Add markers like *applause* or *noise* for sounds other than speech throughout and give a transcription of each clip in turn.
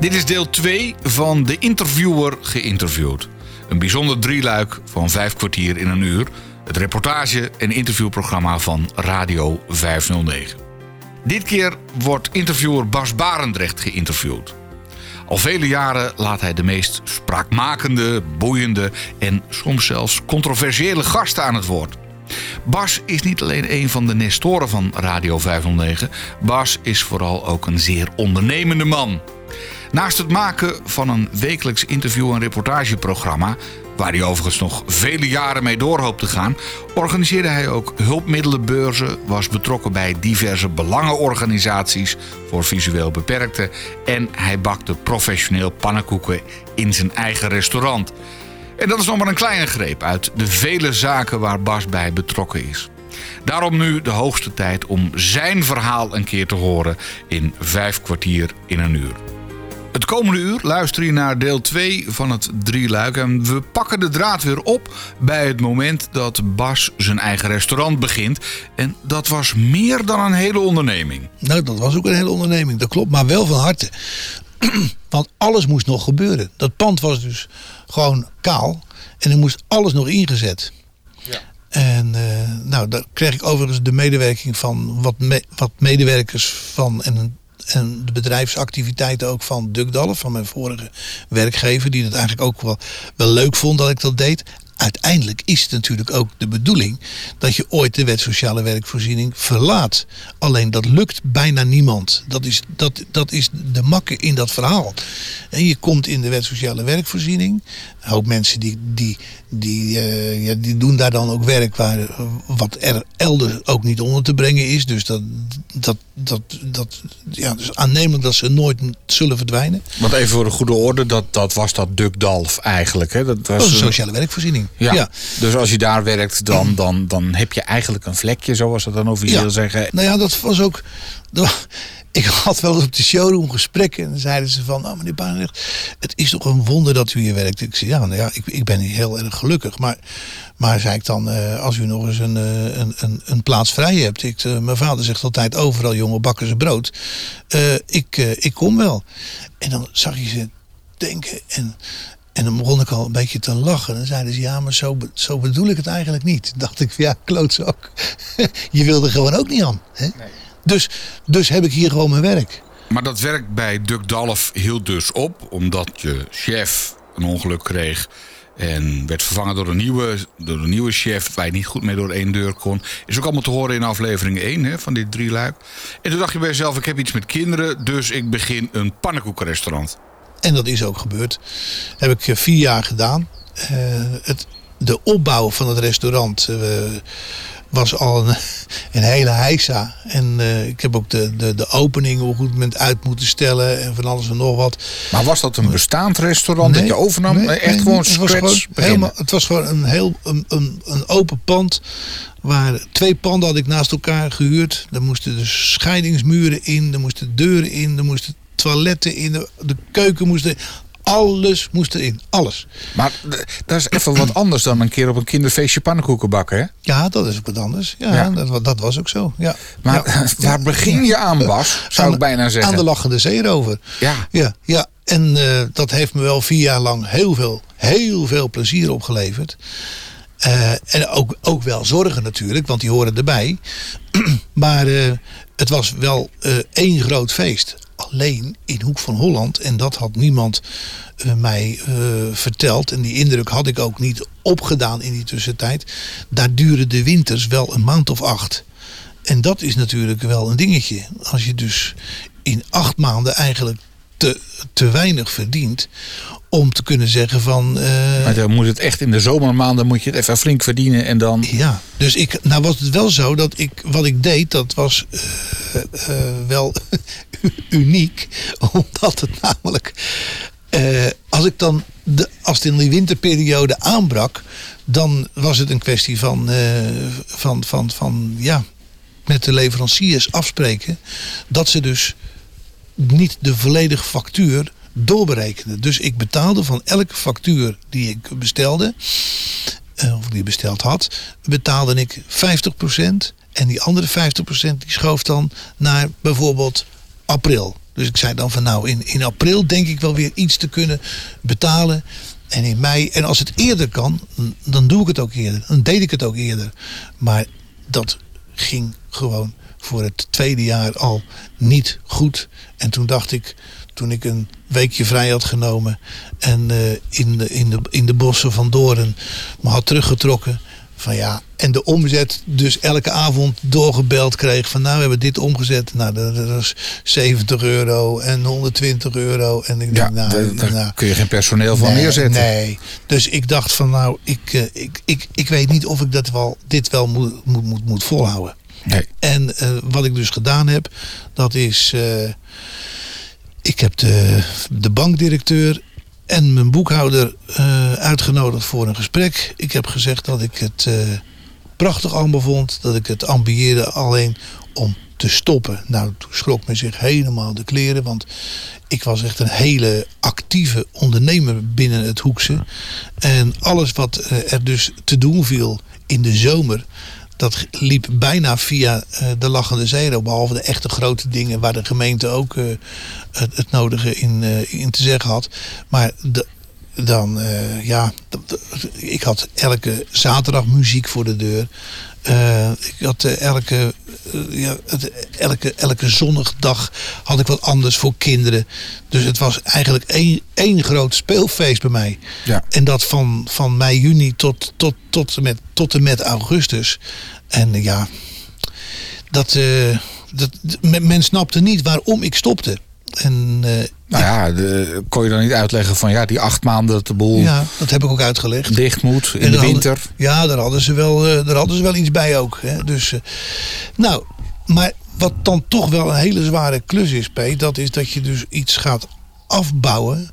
Dit is deel 2 van De Interviewer geïnterviewd. Een bijzonder drieluik van vijf kwartier in een uur. Het reportage- en interviewprogramma van Radio 509. Dit keer wordt interviewer Bas Barendrecht geïnterviewd. Al vele jaren laat hij de meest spraakmakende, boeiende en soms zelfs controversiële gasten aan het woord. Bas is niet alleen een van de nestoren van Radio 509. Bas is vooral ook een zeer ondernemende man. Naast het maken van een wekelijks interview- en reportageprogramma, waar hij overigens nog vele jaren mee door hoopt te gaan, organiseerde hij ook hulpmiddelenbeurzen, was betrokken bij diverse belangenorganisaties voor visueel beperkten en hij bakte professioneel pannenkoeken in zijn eigen restaurant. En dat is nog maar een kleine greep uit de vele zaken waar Bas bij betrokken is. Daarom nu de hoogste tijd om zijn verhaal een keer te horen in vijf kwartier in een uur. Het komende uur luister je naar deel 2 van het drieluik. En we pakken de draad weer op bij het moment dat Bas zijn eigen restaurant begint. En dat was meer dan een hele onderneming. Nou, dat was ook een hele onderneming, dat klopt. Maar wel van harte. *clears throat* Want alles moest nog gebeuren. Dat pand was dus gewoon kaal. En er moest alles nog ingezet. Ja. En uh, nou, daar kreeg ik overigens de medewerking van wat, me, wat medewerkers van en een en de bedrijfsactiviteiten ook van Dukdalf, van mijn vorige werkgever, die het eigenlijk ook wel, wel leuk vond dat ik dat deed uiteindelijk is het natuurlijk ook de bedoeling dat je ooit de wet sociale werkvoorziening verlaat. Alleen dat lukt bijna niemand. Dat is, dat, dat is de makke in dat verhaal. En je komt in de wet sociale werkvoorziening. Een hoop mensen die, die, die, uh, ja, die doen daar dan ook werk waar, wat er elders ook niet onder te brengen is. Dus dat, dat, dat, dat ja, dus aannemelijk dat ze nooit zullen verdwijnen. Want even voor de goede orde, dat, dat was dat Dukdalf eigenlijk. Hè? Dat was een sociale werkvoorziening. Ja. Dus als je daar werkt, dan, dan, dan heb je eigenlijk een vlekje, zoals ze dan officieel ja. zeggen. Nou ja, dat was ook. Ik had wel eens op de showroom gesprekken en dan zeiden ze van, oh meneer Baanrecht, het is toch een wonder dat u hier werkt. Ik zei, ja, nou ja, ik, ik ben heel erg gelukkig. Maar, maar zei ik dan, uh, als u nog eens een, uh, een, een, een, plaats vrij hebt. Ik, uh, mijn vader zegt altijd, overal jongen bakken ze brood. ik, ik kom wel. En dan zag je ze denken en en dan begon ik al een beetje te lachen. En dan zeiden ze, ja, maar zo, zo bedoel ik het eigenlijk niet. *laughs* dacht ik, ja, klootzak. *laughs* je wilde gewoon ook niet aan. Hè? Nee. Dus, dus heb ik hier gewoon mijn werk. Maar dat werk bij Duck Dalf hield dus op, omdat je chef een ongeluk kreeg. En werd vervangen door een nieuwe, door een nieuwe chef waar je niet goed mee door één deur kon. Is ook allemaal te horen in aflevering 1 hè, van dit drie luik. En toen dacht je bij jezelf, ik heb iets met kinderen, dus ik begin een pannenkoekenrestaurant. En dat is ook gebeurd. heb ik eh, vier jaar gedaan. Uh, het, de opbouw van het restaurant uh, was al een, *laughs* een, hele heisa. En uh, ik heb ook de, de, de opening op een goed moment uit moeten stellen. En van alles en nog wat. Maar was dat een bestaand restaurant nee, dat je overnam? Nee, Echt nee, gewoon scratch het was gewoon, helemaal, het was gewoon een heel een, een, een open pand. Waar twee panden had ik naast elkaar gehuurd. Er moesten dus scheidingsmuren in. Er moesten deuren in. Er moesten toiletten in, de, de keuken moest Alles moest erin, alles. Maar dat is even wat anders dan een keer op een kinderfeestje pannenkoeken bakken, hè? Ja, dat is ook wat anders. Ja, Dat, dat, was ook zo. Ja. Maar *laughs* waar begin je aan, Bas? Zou ik bijna zeggen. Aan de lachende zeerover. Ja. Ja, ja. En uh, dat heeft me wel vier jaar lang heel veel, heel veel plezier opgeleverd. Uh, en ook, ook wel zorgen natuurlijk, want die horen erbij. *clears throat* maar uh, het was wel één groot feest alleen in Hoek van Holland. En dat had niemand uh, mij uh, verteld. En die indruk had ik ook niet opgedaan in die tussentijd. Daar duren de winters wel een maand of acht. En dat is natuurlijk wel een dingetje. Als je dus in acht maanden eigenlijk te, te weinig verdient om te kunnen zeggen van. Uh, maar dan moet het echt in de zomermaanden moet je het even flink verdienen en dan. Ja, dus ik, nou was het wel zo dat ik wat ik deed, dat was uh, uh, wel *laughs* uniek, omdat het namelijk als ik dan de, als het in die winterperiode aanbrak, dan was het een kwestie van, van, van, van ja, met de leveranciers afspreken dat ze dus niet de volledige factuur doorberekende. Dus ik betaalde van elke factuur die ik bestelde, uh, of die besteld had, betaalde ik 50%. En die andere 50% die schoof dan naar bijvoorbeeld april. Dus ik zei dan van nou, in, in april denk ik wel weer iets te kunnen betalen. En in mei, en als het eerder kan, dan doe ik het ook eerder. Dan deed ik het ook eerder. Maar dat ging gewoon voor het tweede jaar al niet goed. En toen dacht ik, toen ik een weekje vrij had genomen en uh, in, de, in, de, in de bossen van Doorn me had teruggetrokken. Van ja, en de omzet dus elke avond doorgebeld kreeg van nou we hebben dit omgezet. Nou dat, dat is 70 euro en 120 euro. En ik ja, denk, nou, daar nou, kun je geen personeel van nee, neerzetten. Nee, dus ik dacht van nou ik, uh, ik, ik, ik weet niet of ik dat wel, dit wel moet, moet, moet, moet volhouden. Nee. En uh, wat ik dus gedaan heb, dat is uh, ik heb de, de bankdirecteur en mijn boekhouder uh, uitgenodigd voor een gesprek. Ik heb gezegd dat ik het uh, prachtig allemaal vond. Dat ik het ambieerde alleen om te stoppen. Nou, toen schrok men zich helemaal de kleren. Want ik was echt een hele actieve ondernemer binnen het Hoekse. En alles wat uh, er dus te doen viel in de zomer dat liep bijna via de Lachende Zero. Behalve de echte grote dingen waar de gemeente ook het, het, nodige in, uh, in te zeggen had. Maar de, dan, ja, ik had elke zaterdag muziek voor de deur. ik had elke, ja, elke, elke had ik wat anders voor kinderen. Dus het was eigenlijk één, één groot speelfeest bij mij. Ja. En dat van, van mei, juni tot, tot, tot, en met, tot en met augustus. En ja, dat, dat, men snapte niet waarom ik stopte. En, uh, nou ja, de, kon je dan niet uitleggen van ja, die acht maanden dat de boel ja, dat heb ik ook uitgelegd. dicht moet in de winter. Hadden, ja, daar hadden, ze wel, uh, daar hadden ze wel iets bij ook. Hè. Dus, uh, nou, maar wat dan toch wel een hele zware klus is, P, dat is dat je dus iets gaat afbouwen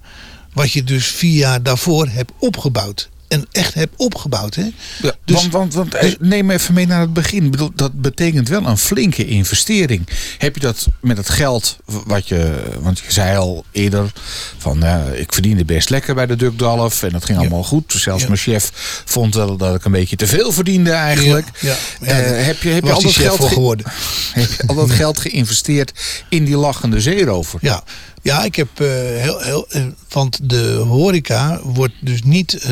wat je dus vier jaar daarvoor hebt opgebouwd en echt heb opgebouwd. Hè? Ja, dus, want, want, want dus, neem even mee naar het begin. Bedoel, dat betekent wel een flinke investering. Heb je dat met het geld wat je... Want je zei al eerder van... Ja, ik verdiende best lekker bij de Dukdalf. En dat ging allemaal ja. goed. Zelfs ja. mijn chef vond wel dat ik een beetje te veel verdiende eigenlijk. Ja, uh, heb je, heb je al dat geld voor geworden? *laughs* Heb je al dat geld geïnvesteerd in die lachende zeerover? Ja. Ja, ik heb uh, heel, heel. Uh, want de horeca wordt dus niet uh,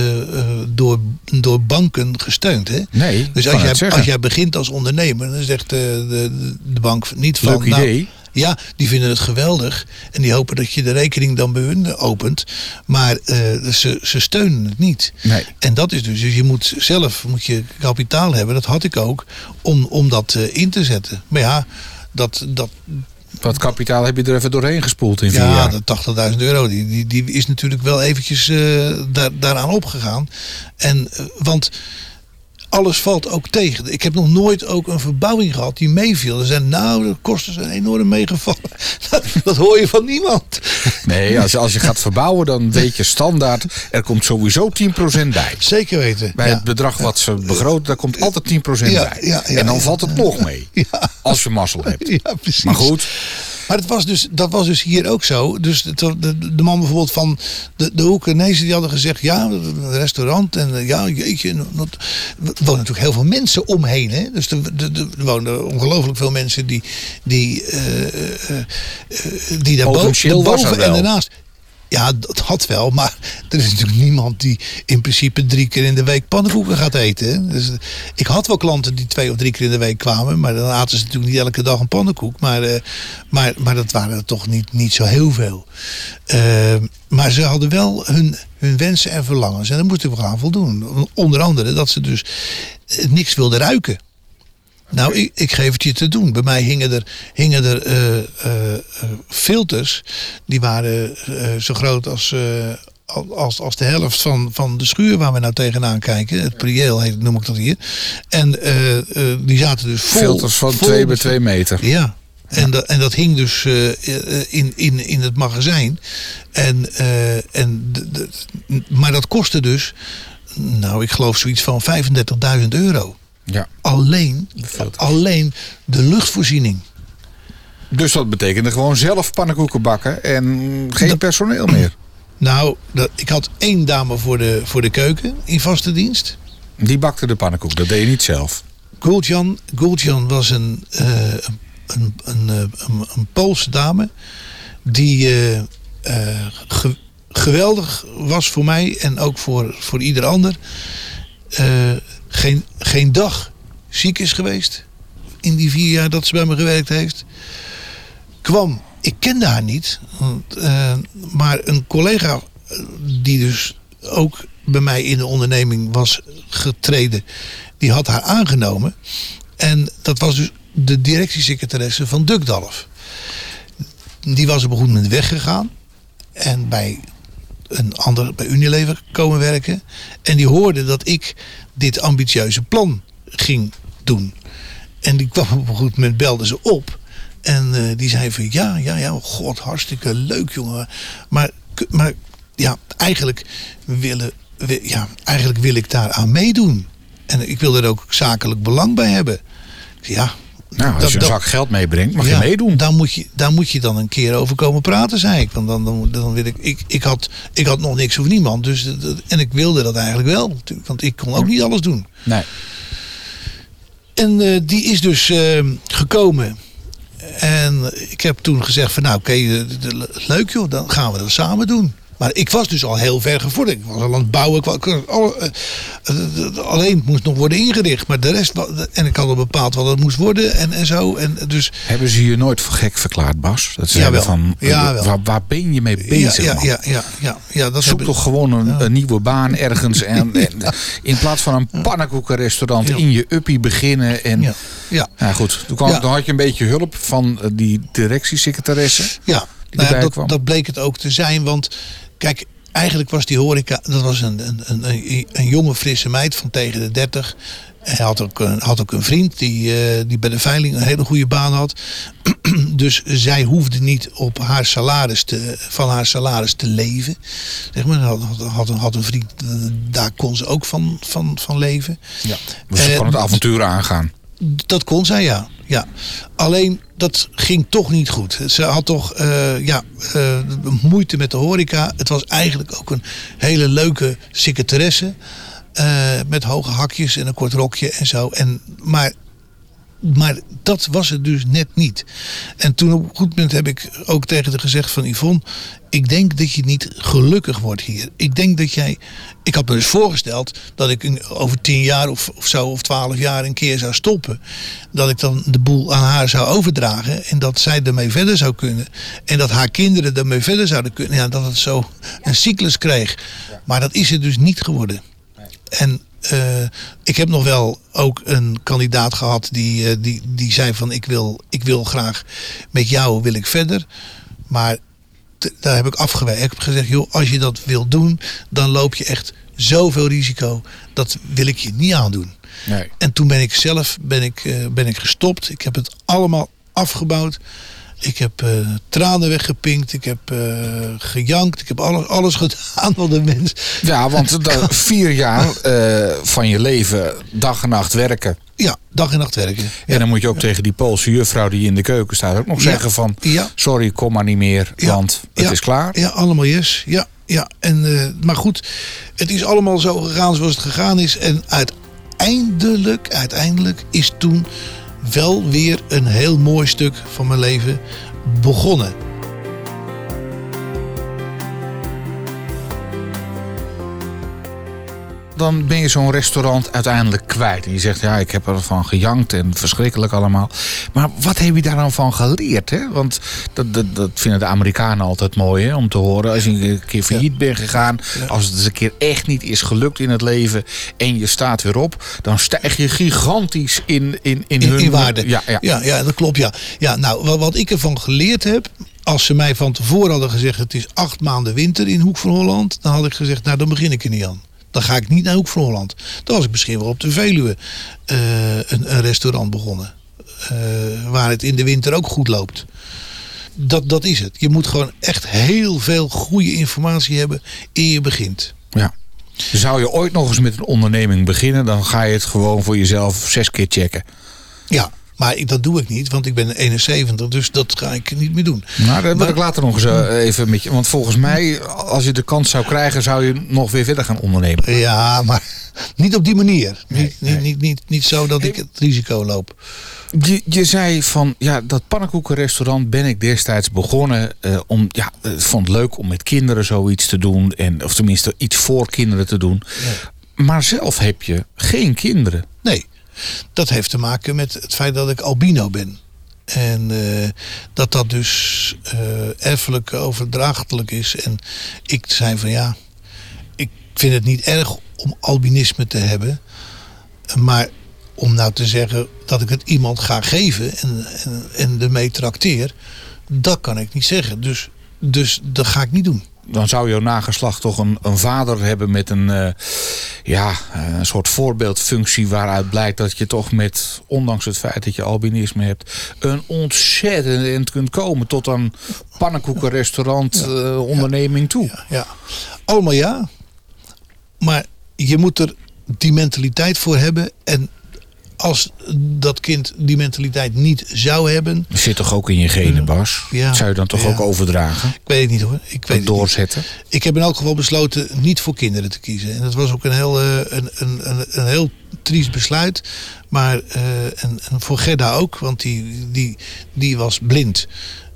door, door banken gesteund. Hè? Nee. Dus als jij, als jij begint als ondernemer, dan zegt de, de, de bank niet van. Leuk idee. Nou, ja, die vinden het geweldig. En die hopen dat je de rekening dan bij hun opent. Maar uh, ze, ze steunen het niet. Nee. En dat is dus, dus je moet zelf moet je kapitaal hebben. Dat had ik ook. Om, om dat in te zetten. Maar ja, dat, dat, wat kapitaal heb je er even doorheen gespoeld in vier ja, jaar? Ja, de 80.000 euro. Die, die, die is natuurlijk wel eventjes uh, daar, daaraan opgegaan. En, uh, want alles valt ook tegen. Ik heb nog nooit ook een verbouwing gehad die meeviel. Er zijn nou, de kosten zijn enorm meegevallen. *laughs* Dat, dat hoor je van niemand. Nee, als, als je gaat verbouwen, dan weet je standaard, er komt sowieso 10% bij. Zeker weten. Bij ja. het bedrag wat ze begroten, daar komt altijd 10% Ja, bij. ja, ja, en dan valt het nog mee. *laughs* Als je mazzel hebt. Ja, precies. Maar goed, Maar het was dus, dat was dus hier ook zo. Dus de, de, de man bijvoorbeeld van de, de Hoekenezen, die hadden gezegd... ja, een restaurant en uh, ja, jeetje. Er wonen natuurlijk heel veel mensen omheen. Hè? Dus er, de, de, er wonen ongelooflijk veel mensen die, die, uh, uh, die daar er boven en daarnaast... Ja, dat had wel, maar er is natuurlijk niemand die in principe drie keer in de week pannenkoeken gaat eten. Dus eh, ik had wel klanten die twee of drie keer in de week kwamen, maar dan aten ze natuurlijk niet elke dag een pannenkoek. Maar, eh, maar, maar dat waren er toch niet, niet zo heel veel. Eh, maar ze hadden wel hun, hun wensen en verlangens en daar moesten we gaan voldoen. Onder andere dat ze dus eh, niks wilden ruiken. Nou, ik, ik, geef het je te doen. Bij mij hingen er, hingen er uh, uh, filters. Die waren uh, zo groot als, als, als de helft van, van de schuur waar we nou tegenaan kijken. Het prieel heet, noem ik dat hier. En die zaten dus vol. Filters van 2 bij 2 meter. Ja. En, dat, en dat hing dus in, in, in het magazijn. En, en maar dat kostte dus, nou ik geloof zoiets van 35.000 euro. Ja. Alleen, alleen de luchtvoorziening. Dus dat betekende gewoon zelf pannenkoeken bakken en geen Dat- personeel meer. *clears throat* Nou, dat, ik had één dame voor de, voor de keuken in vaste dienst. Die bakte de pannenkoek, dat deed je niet zelf. Gultjan, Gultjan was een, eh, een, een, een, een, een Poolse dame. die eh, eh, ge- geweldig was voor mij en ook voor, voor ieder ander. Geen, geen dag ziek is geweest in die vier jaar dat ze bij me gewerkt heeft. Kwam, ik kende haar niet, eh, maar een collega eh, die dus ook bij mij in de onderneming was getreden, die had haar aangenomen. En dat was dus de directiesecretaresse van Dukdalf. Die was op een goed moment weggegaan. En bij een ander, bij Unilever komen werken. En die hoorde dat ik dit ambitieuze plan ging doen. En die kwam op een goed moment, belde ze op. En eh, die zei van ja, ja, ja, god, hartstikke leuk jongen. Maar, maar ja, eigenlijk, willen, wi- ja, eigenlijk wil ik daar aan meedoen. En ik wil er ook zakelijk belang bij hebben. Ja, Nou, als je een zak geld meebrengt, mag ja, je meedoen. Daar moet je, daar moet je dan een keer over komen praten, zei ik. Want dan, dan, dan wil ik, ik, ik, had, ik had nog niks of niemand. Dus, dat- en ik wilde dat eigenlijk wel. natuurlijk, Want ik kon ook niet alles doen. Nee. En eh, die is dus eh, gekomen. En ik heb toen gezegd van nou oké, eh, leuk joh, dan gaan we dat samen doen. Maar ik was dus al heel ver gevorderd. Ik was al aan het bouwen. Eh, eh, eh, alleen moest nog worden ingericht. Maar de rest, en ik had al bepaald wat het moest worden en, en zo. En dus Hebben ze je nooit voor gek verklaard, Bas? Dat ze zeggen van, Jawel. waar, waar ben je mee bezig, ja, man? ja, ja, ja, ja, dat Zoek toch gewoon een, een nieuwe baan ergens. *laughs* En, en in plaats van een pannenkoekenrestaurant Ja. in je uppie beginnen. En, Ja, ja, ja, goed. Toen, kwam, Ja. toen had je een beetje hulp van eh, die directiesecretaresse. ja. Nou ja, dat, dat bleek het ook te zijn. Want kijk, eigenlijk was die horeca, dat was een, een, een, een, jonge frisse meid van tegen de 30. Hij had ook een, had ook een vriend die, eh, die bij de veiling een hele goede baan had. *clears throat* dus zij hoefde niet op haar salaris te, van haar salaris te leven. Zeg maar, had, had, had, een, had een vriend, eh, daar kon ze ook van, van, van leven. Ja. Dus ze Eh, kon het avontuur aangaan. Dat kon zij, ja. ja. Alleen dat ging toch niet goed. Ze had toch eh, ja, eh, moeite met de horeca. Het was eigenlijk ook een hele leuke secretaresse. eh, met hoge hakjes en een kort rokje en zo. En, maar, maar dat was het dus net niet. En toen op een goed moment heb ik ook tegen haar gezegd van Yvonne... ik denk dat je niet gelukkig wordt hier. Ik denk dat jij... Ik had me dus voorgesteld dat ik over tien jaar of, of zo... of twaalf jaar een keer zou stoppen. Dat ik dan de boel aan haar zou overdragen... en dat zij ermee verder zou kunnen. En dat haar kinderen ermee verder zouden kunnen. Ja, dat het zo een cyclus kreeg. Maar dat is het dus niet geworden. En eh, ik heb nog wel ook een kandidaat gehad die, eh, die, die zei van ik wil, ik wil graag met jou wil ik verder. Maar daar heb ik afgewezen. Ik heb gezegd, joh, als je dat wil doen, dan loop je echt zoveel risico. Dat wil ik je niet aandoen. Nee. En toen ben ik zelf ben ik, eh, ben ik gestopt. Ik heb het allemaal afgebouwd. Ik heb eh, tranen weggepinkt. Ik heb eh, gejankt. Ik heb alles, alles *laughs* gedaan wat een mens. Ja, want vier jaar eh, van je leven dag en nacht werken. Ja, dag en nacht werken. En dan moet je ook tegen die Poolse juffrouw die in de keuken staat ook nog Ja. zeggen van... Sorry, kom maar niet meer, want het is klaar. Ja, allemaal yes. Ja, ja. En, maar goed, het is allemaal zo gegaan zoals het gegaan is. En uiteindelijk, uiteindelijk is toen wel weer een heel mooi stuk van mijn leven begonnen. Dan ben je zo'n restaurant uiteindelijk kwijt. En je zegt, ja, ik heb ervan gejankt en verschrikkelijk allemaal. Maar wat heb je daar dan van geleerd? Hè? Want dat, dat, dat vinden de Amerikanen altijd mooi hè? om te horen. Als je een keer failliet bent gegaan. Als het eens een keer echt niet is gelukt in het leven. En je staat weer op. Dan stijg je gigantisch in, in, in, In, hun in waarde. Ja, ja. Ja, ja, dat klopt. Ja. Ja, nou, wat, wat ik ervan geleerd heb. Als ze mij van tevoren hadden gezegd: het is acht maanden winter in Hoek van Holland. Dan had ik gezegd: nou, dan begin ik er niet aan. Dan ga ik niet naar Hoek van Holland. Dan was ik misschien wel op de Veluwe eh, een, een restaurant begonnen. eh, waar het in de winter ook goed loopt. Dat, dat is het. Je moet gewoon echt heel veel goede informatie hebben eer je begint. Ja. Zou je ooit nog eens met een onderneming beginnen, dan ga je het gewoon voor jezelf zes keer checken. Ja, maar ik, dat doe ik niet, want ik ben 71, dus dat ga ik niet meer doen. Nou, daar wil ik later nog eens eh, even met je. Want volgens mij, als je de kans zou krijgen, zou je nog weer verder gaan ondernemen. Ja, maar *laughs* niet op die manier. Nee, niet, nee. Niet, niet, niet, niet zo dat ik het risico loop. Je, je zei van ja, dat pannenkoekenrestaurant ben ik destijds begonnen. Uh, om, ja, het vond het leuk om met kinderen zoiets te doen. En, of tenminste iets voor kinderen te doen. Maar zelf heb je geen kinderen. Nee, dat heeft te maken met het feit dat ik albino ben. En uh, dat dat dus uh, erfelijk overdraaglijk is. En ik zei van ja, ik vind het niet erg om albinisme te hebben. Maar om nou te zeggen dat ik het iemand ga geven en, en, en ermee trakteer, dat kan ik niet zeggen. Dus, dus dat ga ik niet doen. Dan zou jouw nageslacht toch een, een vader hebben met een, uh, ja, een soort voorbeeldfunctie waaruit blijkt dat je toch met, ondanks het feit dat je albinisme hebt, een ontzettend eind kunt komen tot een pannenkoekenrestaurant ja, uh, onderneming toe. Ja, ja, allemaal ja. Maar je moet er die mentaliteit voor hebben en als dat kind die mentaliteit niet zou hebben. Dat zit toch ook in je genen, Bas? Ja, zou je dan toch ja. ook overdragen? Ik weet het niet hoor. Ik weet doorzetten? Niet. Ik heb in elk geval besloten niet voor kinderen te kiezen. En dat was ook een heel, een, een, een, een heel triest besluit. Maar uh, en, en voor Gerda ook, want die, die, die was blind.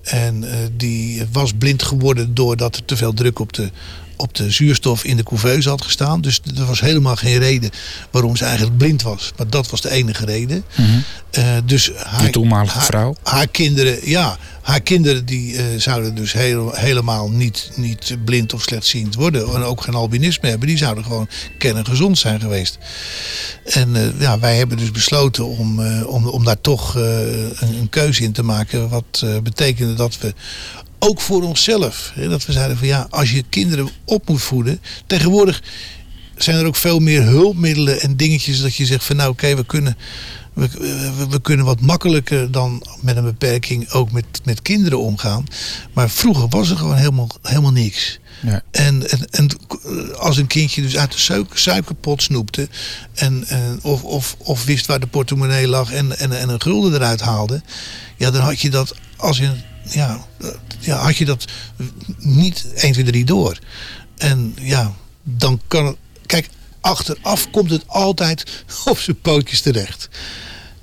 En uh, die was blind geworden doordat er te veel druk op de, op de zuurstof in de couveuse had gestaan. Dus er was helemaal geen reden waarom ze eigenlijk blind was. Maar dat was de enige reden. Mm -hmm. uh, dus haar, de toenmalige haar, vrouw? Haar kinderen, ja. Haar kinderen die uh, zouden dus heel, helemaal niet, niet blind of slechtziend worden. En ook geen albinisme hebben. Die zouden gewoon kerngezond zijn geweest. En uh, ja, wij hebben dus besloten om, om, om daar toch een, een, keuze in te maken. Wat betekende dat we ook voor onszelf. Hè, dat we zeiden van ja, als je kinderen op moet voeden. Tegenwoordig zijn er ook veel meer hulpmiddelen en dingetjes dat je zegt van nou oké, okay, we kunnen. We, we, we, kunnen wat makkelijker dan met een beperking ook met, met kinderen omgaan. Maar vroeger was er gewoon helemaal, helemaal niks. Ja. En, en, en als een kindje dus uit de suiker, suikerpot snoepte. En, en, of, of, of wist waar de portemonnee lag en, en, en een gulden eruit haalde. Ja, dan had je dat als je ja, ja, had je dat niet 1, 2, 3 door. En ja, dan kan het. Kijk, achteraf komt het altijd *laughs* op zijn pootjes terecht.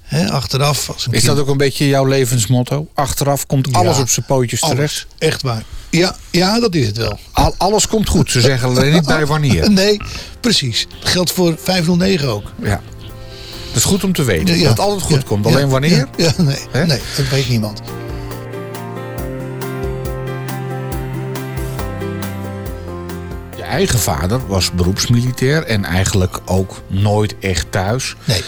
He, achteraf. Als Is dat ook een beetje jouw levensmotto? Achteraf komt alles ja, op zijn pootjes alles, terecht? Echt waar. Ja, ja, dat is het wel. Al, alles komt goed. Ze zeggen alleen niet bij wanneer. *laughs* Nee, precies. Dat geldt voor 509 ook. Ja. Dat is goed om te weten. Ja, dat het altijd goed ja, komt. Alleen wanneer? Ja, nee, nee, dat weet niemand. Eigen vader was beroepsmilitair en eigenlijk ook nooit echt thuis. Nee.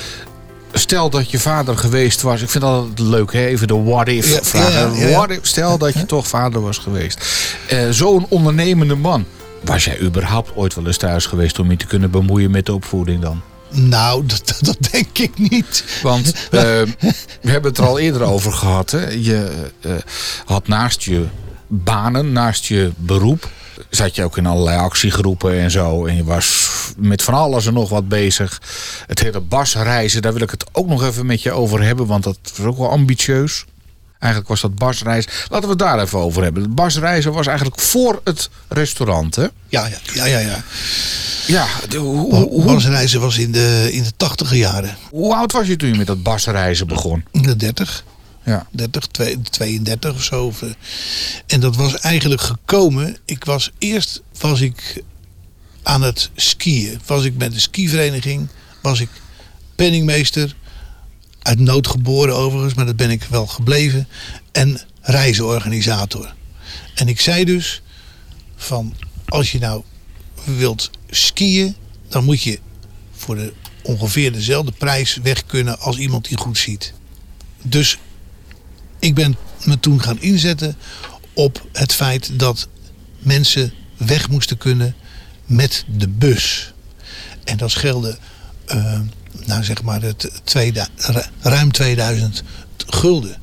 Stel dat je vader geweest was. Ik vind dat altijd leuk, hè? even de what if ja, vragen. Ja, ja, what if, stel dat je toch vader was geweest. Uh, Zo'n ondernemende man. Was jij überhaupt ooit wel eens thuis geweest om je te kunnen bemoeien met de opvoeding dan? Nou, dat, dat denk ik niet. Want uh, *laughs* we hebben het er al eerder over gehad. Hè? Je uh, had naast je banen, naast je beroep, zat je ook in allerlei actiegroepen en zo. En je was met van alles en nog wat bezig. Het hele basreizen, daar wil ik het ook nog even met je over hebben. Want dat was ook wel ambitieus. Eigenlijk was dat basreizen. Laten we het daar even over hebben. Het basreizen was eigenlijk voor het restaurant, hè? Ja, ja, ja, ja. ja. Ja, de, hoe, hoe, basreizen was in de, in de tachtige jaren. Hoe oud was je toen je met dat basreizen begon? In de dertig. Ja. 30, 32 of zo. En dat was eigenlijk gekomen. Ik was eerst was ik aan het skiën. Was ik met de skivereniging. Was ik penningmeester. Uit nood geboren overigens, maar dat ben ik wel gebleven. En reizenorganisator. En ik zei dus van als je nou wilt skiën, dan moet je voor de ongeveer dezelfde prijs weg kunnen als iemand die goed ziet. Dus ik ben me toen gaan inzetten op het feit dat mensen weg moesten kunnen met de bus. En dat scheelde, uh, nou zeg maar, het ruim 2000 gulden.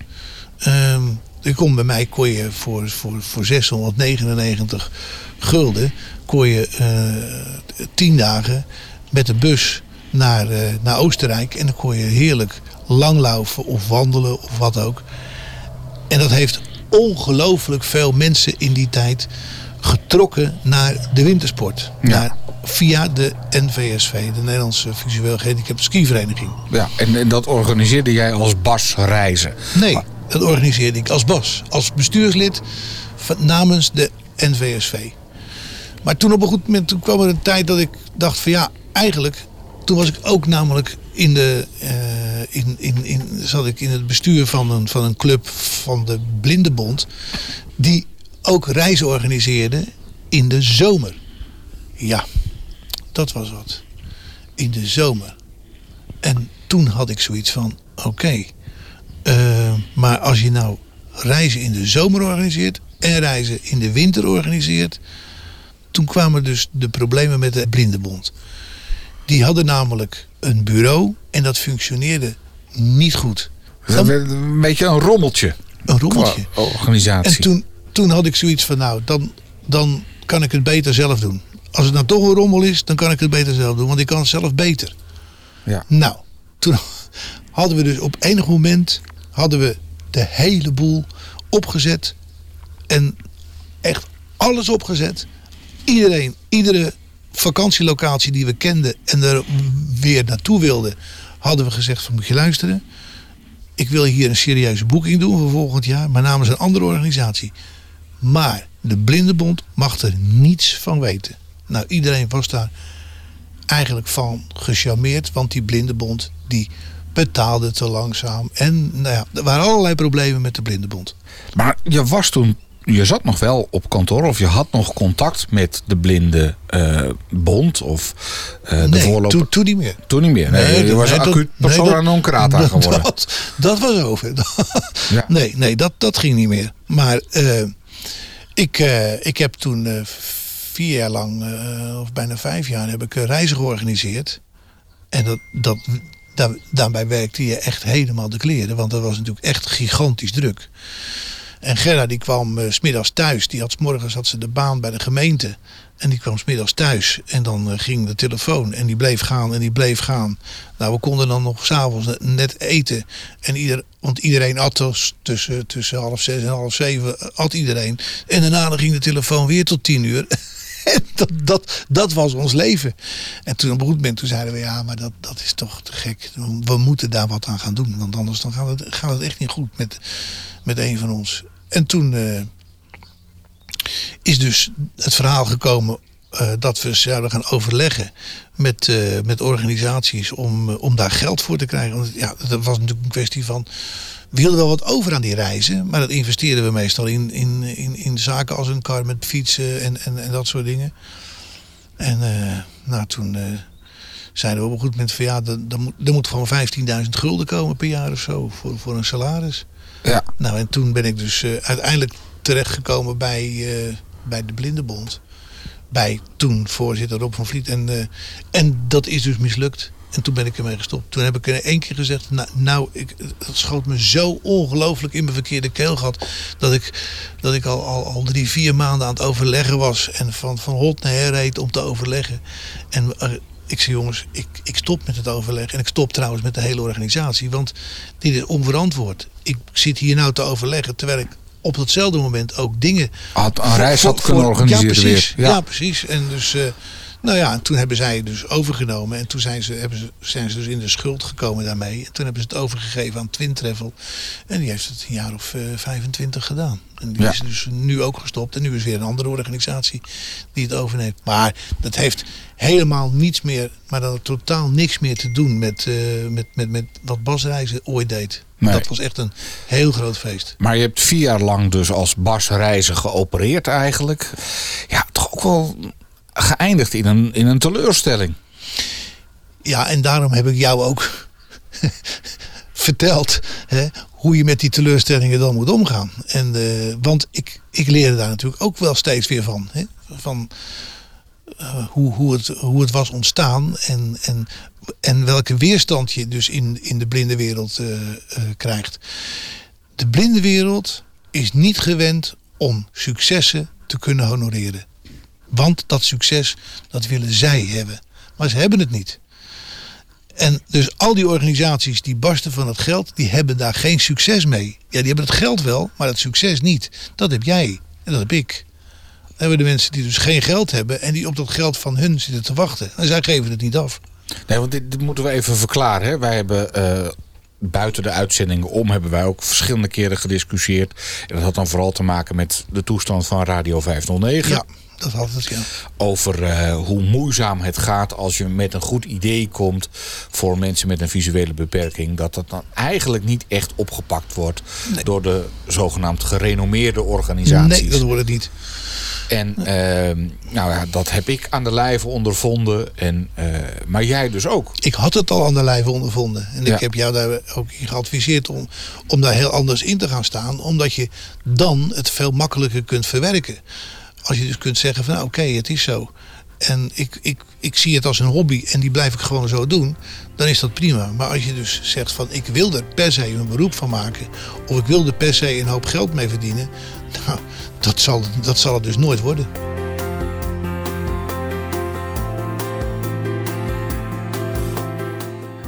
Uh, kon bij mij kon je voor, voor, voor 699 gulden kon je uh, tien dagen met de bus naar, uh, naar Oostenrijk. En dan kon je heerlijk langlaufen of wandelen of wat ook. En dat heeft ongelooflijk veel mensen in die tijd getrokken naar de wintersport. Ja. Naar via de NVSV, de Nederlandse Visueel Gehandicapte Skivereniging. Ja, en, en dat organiseerde jij als Bas Reizen? Nee, dat organiseerde ik als Bas, als bestuurslid van, namens de NVSV. Maar toen op een goed moment toen kwam er een tijd dat ik dacht van ja, eigenlijk, toen was ik ook namelijk in de, uh, in, in, in, zat ik in het bestuur van een, van een club van de Blindenbond, die ook reizen organiseerde in de zomer. Ja, dat was wat. In de zomer. En toen had ik zoiets van: oké, uh, maar als je nou reizen in de zomer organiseert en reizen in de winter organiseert. Toen kwamen dus de problemen met de Blindenbond. Die hadden namelijk een bureau en dat functioneerde niet goed. Dan, een beetje een rommeltje. Een rommeltje. Organisatie. En toen, toen had ik zoiets van, nou, dan, dan kan ik het beter zelf doen. Als het nou toch een rommel is, dan kan ik het beter zelf doen, want ik kan het zelf beter. Ja. Nou, toen *laughs* hadden we dus op enig moment hadden we de hele boel opgezet en echt alles opgezet. Iedereen, iedere vakantielocatie die we kenden en er weer naartoe wilden, hadden we gezegd van moet je luisteren. Ik wil hier een serieuze boeking doen voor volgend jaar, maar namens een andere organisatie. Maar de Blindenbond mag er niets van weten. Nou, iedereen was daar eigenlijk van gecharmeerd, want die Blindenbond die betaalde te langzaam. En nou ja, er waren allerlei problemen met de Blindenbond. Maar je was toen je zat nog wel op kantoor of je had nog contact met de blinde uh, bond of uh, de nee, voorloper? Toen, toen niet meer. Toen niet meer. Nee, nee je was nee, acuut persona nee, non grata geworden. *laughs* Dat, dat was over. *laughs* ja. Nee, nee dat, dat ging niet meer. Maar uh, ik, ik heb toen vier jaar lang, of bijna vijf jaar, heb ik reizen georganiseerd. En dat, dat, daar, daarbij werkte je echt helemaal de kleren. Want dat was natuurlijk echt gigantisch druk. En Gerda die kwam uh, smiddags thuis. Die had s morgens had ze de baan bij de gemeente. En die kwam smiddags thuis. En dan uh, ging de telefoon. En die bleef gaan en die bleef gaan. Nou, we konden dan nog s'avonds net eten. En ieder, want iedereen at dus tussen, tussen half zes en half zeven. eh, At iedereen. En daarna ging de telefoon weer tot tien uur. *laughs* Dat, dat, dat was ons leven. En toen op een goed moment toen zeiden we, ja, maar dat, dat is toch te gek. We moeten daar wat aan gaan doen. Want anders dan gaat, het, gaat het echt niet goed met, met een van ons. En toen uh, is dus het verhaal gekomen uh, dat we zouden gaan overleggen met, uh, met organisaties om, om daar geld voor te krijgen. Want ja, dat was natuurlijk een kwestie van. We hielden wel wat over aan die reizen, maar dat investeerden we meestal in, in, in, in zaken als een kar met fietsen en, en, en dat soort dingen. En nou, toen zeiden we op een goed moment van ja, er, moet, moet gewoon 15.000 gulden komen per jaar of zo voor, voor een salaris. Ja. Nou, en toen ben ik dus uh, uiteindelijk terechtgekomen bij, uh, bij de Blindenbond. Bij toen voorzitter Rob van Vliet. En, uh, en dat is dus mislukt. En toen ben ik ermee gestopt. Toen heb ik in één keer gezegd, nou, nou ik, het schoot me zo ongelooflijk in mijn verkeerde keel gehad. Dat ik, dat ik al, al, al drie, vier maanden aan het overleggen was. En van, van hot naar her reed om te overleggen. En ik zei jongens, ik, ik stop met het overleg. En ik stop trouwens met de hele organisatie. Want dit is onverantwoord. Ik zit hier nou te overleggen terwijl ik op datzelfde moment ook dingen... Had een reis had kunnen organiseren ja, precies, weer. Ja. ja, precies. En dus... Uh, nou ja, en toen hebben zij dus overgenomen. En toen zijn ze, hebben ze, zijn ze dus in de schuld gekomen daarmee. En toen hebben ze het overgegeven aan Twin Travel. En die heeft het een jaar of uh, 25 gedaan. En die Ja. is dus nu ook gestopt. En nu is weer een andere organisatie die het overneemt. Maar dat heeft helemaal niets meer, maar dan totaal niks meer te doen met, uh, met, met, met wat Bas Reizen ooit deed. Nee. Dat was echt een heel groot feest. Maar je hebt vier jaar lang dus als Bas Reizen geopereerd eigenlijk. Ja, toch ook wel geëindigd in een, in een teleurstelling. Ja, en daarom heb ik jou ook *laughs* verteld hè, hoe je met die teleurstellingen dan moet omgaan. En, uh, want ik, ik leerde daar natuurlijk ook wel steeds weer van. Hè, van uh, hoe, hoe, het, hoe het was ontstaan en, en, en welke weerstand je dus in, in de blinde wereld uh, krijgt. De blinde wereld is niet gewend om successen te kunnen honoreren. Want dat succes, dat willen zij hebben. Maar ze hebben het niet. En dus al die organisaties die barsten van het geld, die hebben daar geen succes mee. Ja, die hebben het geld wel, maar het succes niet. Dat heb jij en dat heb ik. hebben we de mensen die dus geen geld hebben en die op dat geld van hun zitten te wachten. En zij geven het niet af. Nee, want dit, moeten we even verklaren. Hè? Wij hebben eh, buiten de uitzendingen om hebben wij ook verschillende keren gediscussieerd. En dat had dan vooral te maken met de toestand van Radio 509. Ja. Dat ja. Over uh, hoe moeizaam het gaat als je met een goed idee komt voor mensen met een visuele beperking. Dat dat dan eigenlijk niet echt opgepakt wordt door de zogenaamd gerenommeerde organisaties. Nee, dat wordt het niet. En uh, nou ja, dat heb ik aan de lijve ondervonden. En, uh, maar jij dus ook. Ik had het al aan de lijve ondervonden. En ik heb jou daar ook in geadviseerd om, om daar heel anders in te gaan staan. Omdat je dan het veel makkelijker kunt verwerken. Als je dus kunt zeggen van nou, oké, het is zo. En ik, ik, ik zie het als een hobby en die blijf ik gewoon zo doen. Dan is dat prima. Maar als je dus zegt van ik wil er per se een beroep van maken. Of ik wil er per se een hoop geld mee verdienen. *laughs* Nou, dat zal, dat zal het dus nooit worden.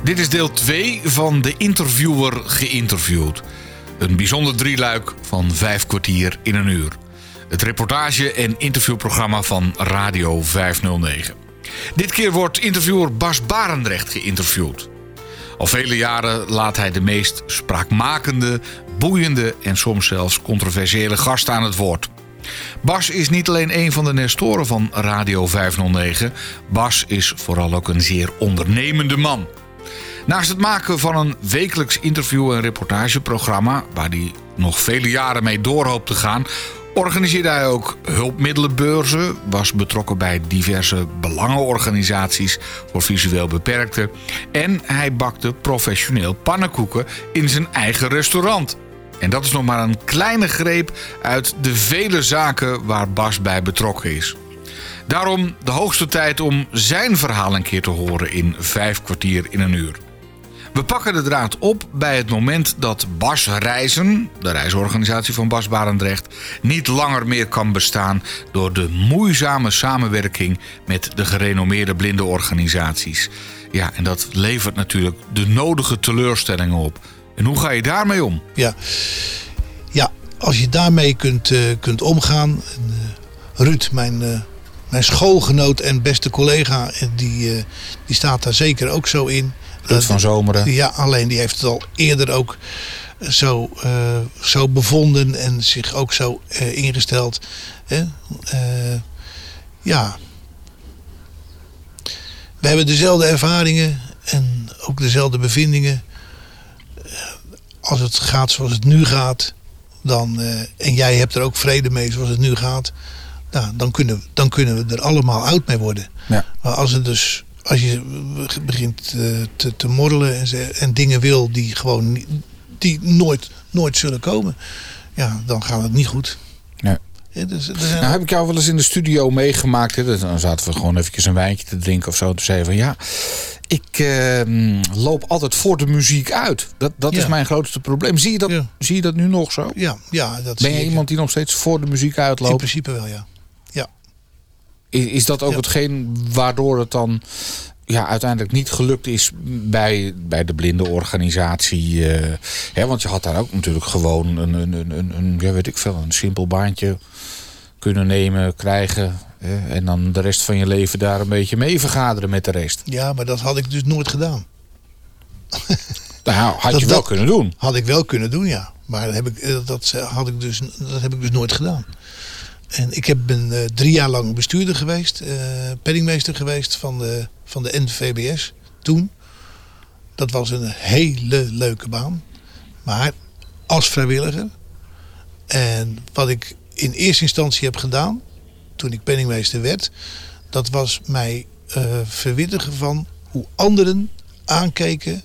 Dit is deel 2 van de interviewer geïnterviewd. Een bijzonder drieluik van vijf kwartier in een uur. Het reportage- en interviewprogramma van Radio 509. Dit keer wordt interviewer Bas Barendrecht geïnterviewd. Al vele jaren laat hij de meest spraakmakende, boeiende en soms zelfs controversiële gasten aan het woord. Bas is niet alleen een van de nestoren van Radio 509. Bas is vooral ook een zeer ondernemende man. Naast het maken van een wekelijks interview- en reportageprogramma, waar hij nog vele jaren mee door hoopt te gaan, organiseerde hij ook hulpmiddelenbeurzen, was betrokken bij diverse belangenorganisaties voor visueel beperkten en hij bakte professioneel pannenkoeken in zijn eigen restaurant. En dat is nog maar een kleine greep uit de vele zaken waar Bas bij betrokken is. Daarom de hoogste tijd om zijn verhaal een keer te horen in vijf kwartier in een uur. We pakken de draad op bij het moment dat Bas Reizen, de reisorganisatie van Bas Barendrecht, niet langer meer kan bestaan door de moeizame samenwerking met de gerenommeerde blindenorganisaties. Ja, en dat levert natuurlijk de nodige teleurstellingen op. En hoe ga je daarmee om? Ja, ja als je daarmee kunt, uh, kunt omgaan. En, uh, Ruud, mijn, uh, mijn schoolgenoot en beste collega, die, die staat daar zeker ook zo in. Ruud van Zomeren. Ja, alleen die heeft het al eerder ook zo, zo bevonden en zich ook zo ingesteld. ja. We hebben dezelfde ervaringen en ook dezelfde bevindingen als het gaat zoals het nu gaat, dan, en jij hebt er ook vrede mee zoals het nu gaat, nou, dan, kunnen, dan kunnen we er allemaal oud mee worden. Ja. Maar als het dus als je begint uh, te, te morrelen en, en dingen wil die gewoon die nooit, nooit zullen komen, ja, dan gaat het niet goed. Nee. Ja, dus, nou, heb ik jou wel eens in de studio meegemaakt. Hè? Dan zaten we gewoon even een wijntje te drinken of zo. Te zeggen van ja, ik uh, loop altijd voor de muziek uit. Dat, dat is mijn grootste probleem. Zie je, dat, zie je dat nu nog zo? Ja, ja dat Ben je iemand die nog steeds voor de muziek uitloopt? In principe wel, ja. Is, is dat ook hetgeen waardoor het dan ja, uiteindelijk niet gelukt is bij, bij de blinde organisatie? Uh, hè, want je had daar ook natuurlijk gewoon een, een, een, een, ja, weet ik veel, een simpel baantje kunnen nemen, krijgen. En dan de rest van je leven daar een beetje mee vergaderen met de rest. Ja, maar dat had ik dus nooit gedaan. *laughs* Nou, had je wel kunnen doen. Had ik wel kunnen doen, ja. Maar dat heb ik, eh, dat, had ik dus, dat heb ik dus nooit gedaan. En ik heb, ben uh, drie jaar lang bestuurder geweest, uh, penningmeester geweest van de, van de NVBS toen. Dat was een hele leuke baan. Maar als vrijwilliger. En wat ik in eerste instantie heb gedaan, toen ik penningmeester werd, dat was mij uh, verwittigen van hoe anderen aankeken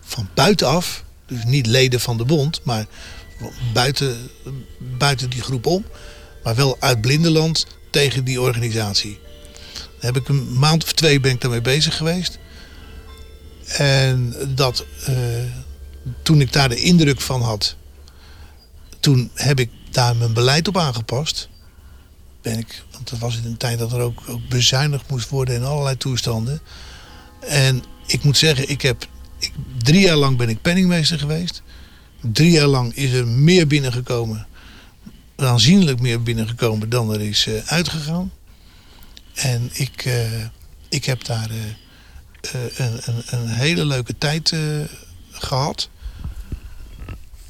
van buitenaf. Dus niet leden van de bond, maar buiten, buiten die groep om. Maar wel uit Blindeland tegen die organisatie. Daar heb ik een maand of twee ben ik daarmee bezig geweest. En dat uh, toen ik daar de indruk van had, toen heb ik daar mijn beleid op aangepast. Ben ik, want dat was in een tijd dat er ook, bezuinigd moest worden in allerlei toestanden. En ik moet zeggen, ik heb drie jaar lang ben ik penningmeester geweest. Drie jaar lang is er meer binnengekomen aanzienlijk meer binnengekomen dan er is eh, uitgegaan. En ik, eh, ik heb daar eh, een, een, een hele leuke tijd eh, gehad.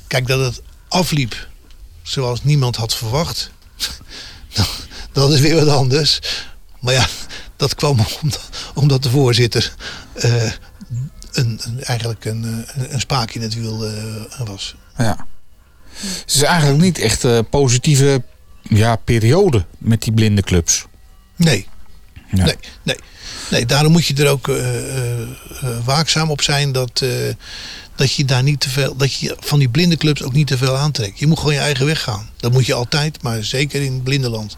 Kijk, dat het afliep zoals niemand had verwacht. *laughs* dat is weer wat anders. Maar ja, dat kwam *laughs* omdat, omdat de voorzitter een, eigenlijk een, een, spaak in het wiel was. Ja. Het is eigenlijk niet echt een positieve ja, periode met die blinde clubs. Nee, Ja. nee, nee. Nee, daarom moet je er ook eh, eh, eh, waakzaam op zijn dat, dat je daar niet te veel, dat je van die blinde clubs ook niet te veel aantrekt. Je moet gewoon je eigen weg gaan. Dat moet je altijd, maar zeker in blindenland.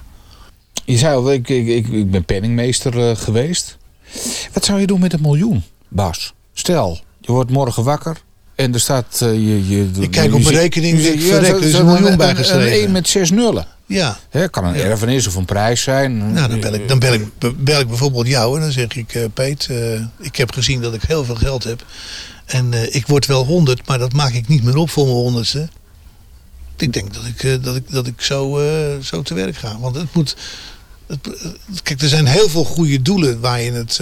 Je zei al, ik, ik, ik, ben penningmeester geweest. Wat zou je doen met een miljoen, Bas? Stel, je wordt morgen wakker en er staat... eh, je, je, Ik kijk op mijn rekening, je- ik ja, verrek, er is een miljoen bijgeschreven. een met zes nullen. Ja, Hè, kan een erfenis of een prijs zijn. nou, dan bel ik, dan bel ik, bel ik bijvoorbeeld jou en dan zeg ik, eh, Peet, eh, ik heb gezien dat ik heel veel geld heb. En ik word wel honderd, maar dat maak ik niet meer op voor mijn honderdste. Ik denk dat ik, dat ik, dat ik zo, zo te werk ga. Want het moet. Het, kijk, er zijn heel veel goede doelen waar je het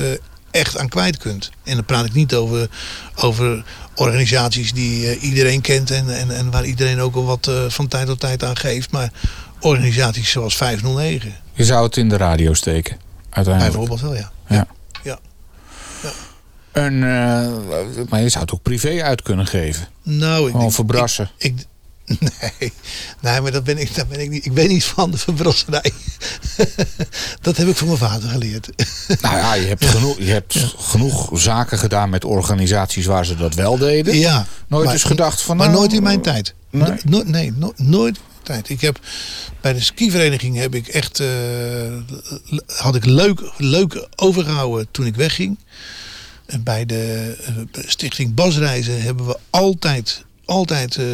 echt aan kwijt kunt. En dan praat ik niet over, over organisaties die eh, iedereen kent en, en, en waar iedereen ook al wat eh, van tijd tot tijd aan geeft. Maar organisaties zoals 509. Je zou het in de radio steken, uiteindelijk. Bijvoorbeeld wel, ja. Ja. Ja. En, eh, maar je zou het ook privé uit kunnen geven. Nou, ik Gewoon verbrassen. Ik, *laughs* nee, nee, maar dat ben ik, dat ben ik niet. Ik ben niet van de *laughs* verbrasserij. *laughs* dat heb ik van mijn vader geleerd. *laughs* Nou ja, je hebt, genoeg, je hebt genoeg zaken gedaan met organisaties waar ze dat wel deden. ja. Nooit maar- eens gedacht van... Maar nou, nooit in mijn tijd. nee? No- nee, no- nooit in mijn tijd. Ik heb bij de skivereniging heb ik echt eh, had ik leuk, leuk overgehouden toen ik wegging. En bij de eh, stichting Basreizen hebben we altijd, altijd eh,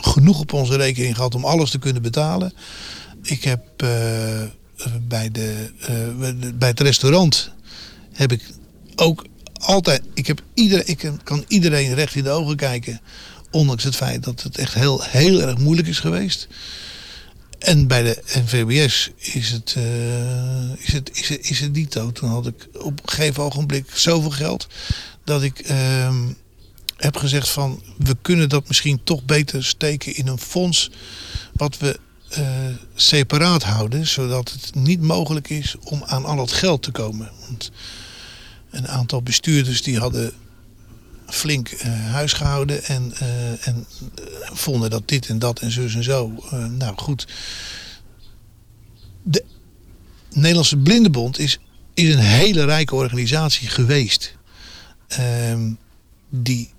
genoeg op onze rekening gehad om alles te kunnen betalen. Ik heb eh, bij, de, eh, bij het restaurant heb ik ook altijd. Ik, heb iedereen, ik kan iedereen recht in de ogen kijken. Ondanks het feit dat het echt heel, heel erg moeilijk is geweest. En bij de NVBS is het, eh, is het, is het, is het niet zo. Toen had ik op een gegeven ogenblik zoveel geld. dat ik ehm, heb gezegd: van we kunnen dat misschien toch beter steken in een fonds. wat we eh, separaat houden. zodat het niet mogelijk is om aan al het geld te komen. Want een aantal bestuurders die hadden flink eh, huis gehouden en, eh, en vonden dat dit en dat en zus en zo. Nou goed. De Nederlandse Blindenbond is, is een hele rijke organisatie geweest. Ehm, die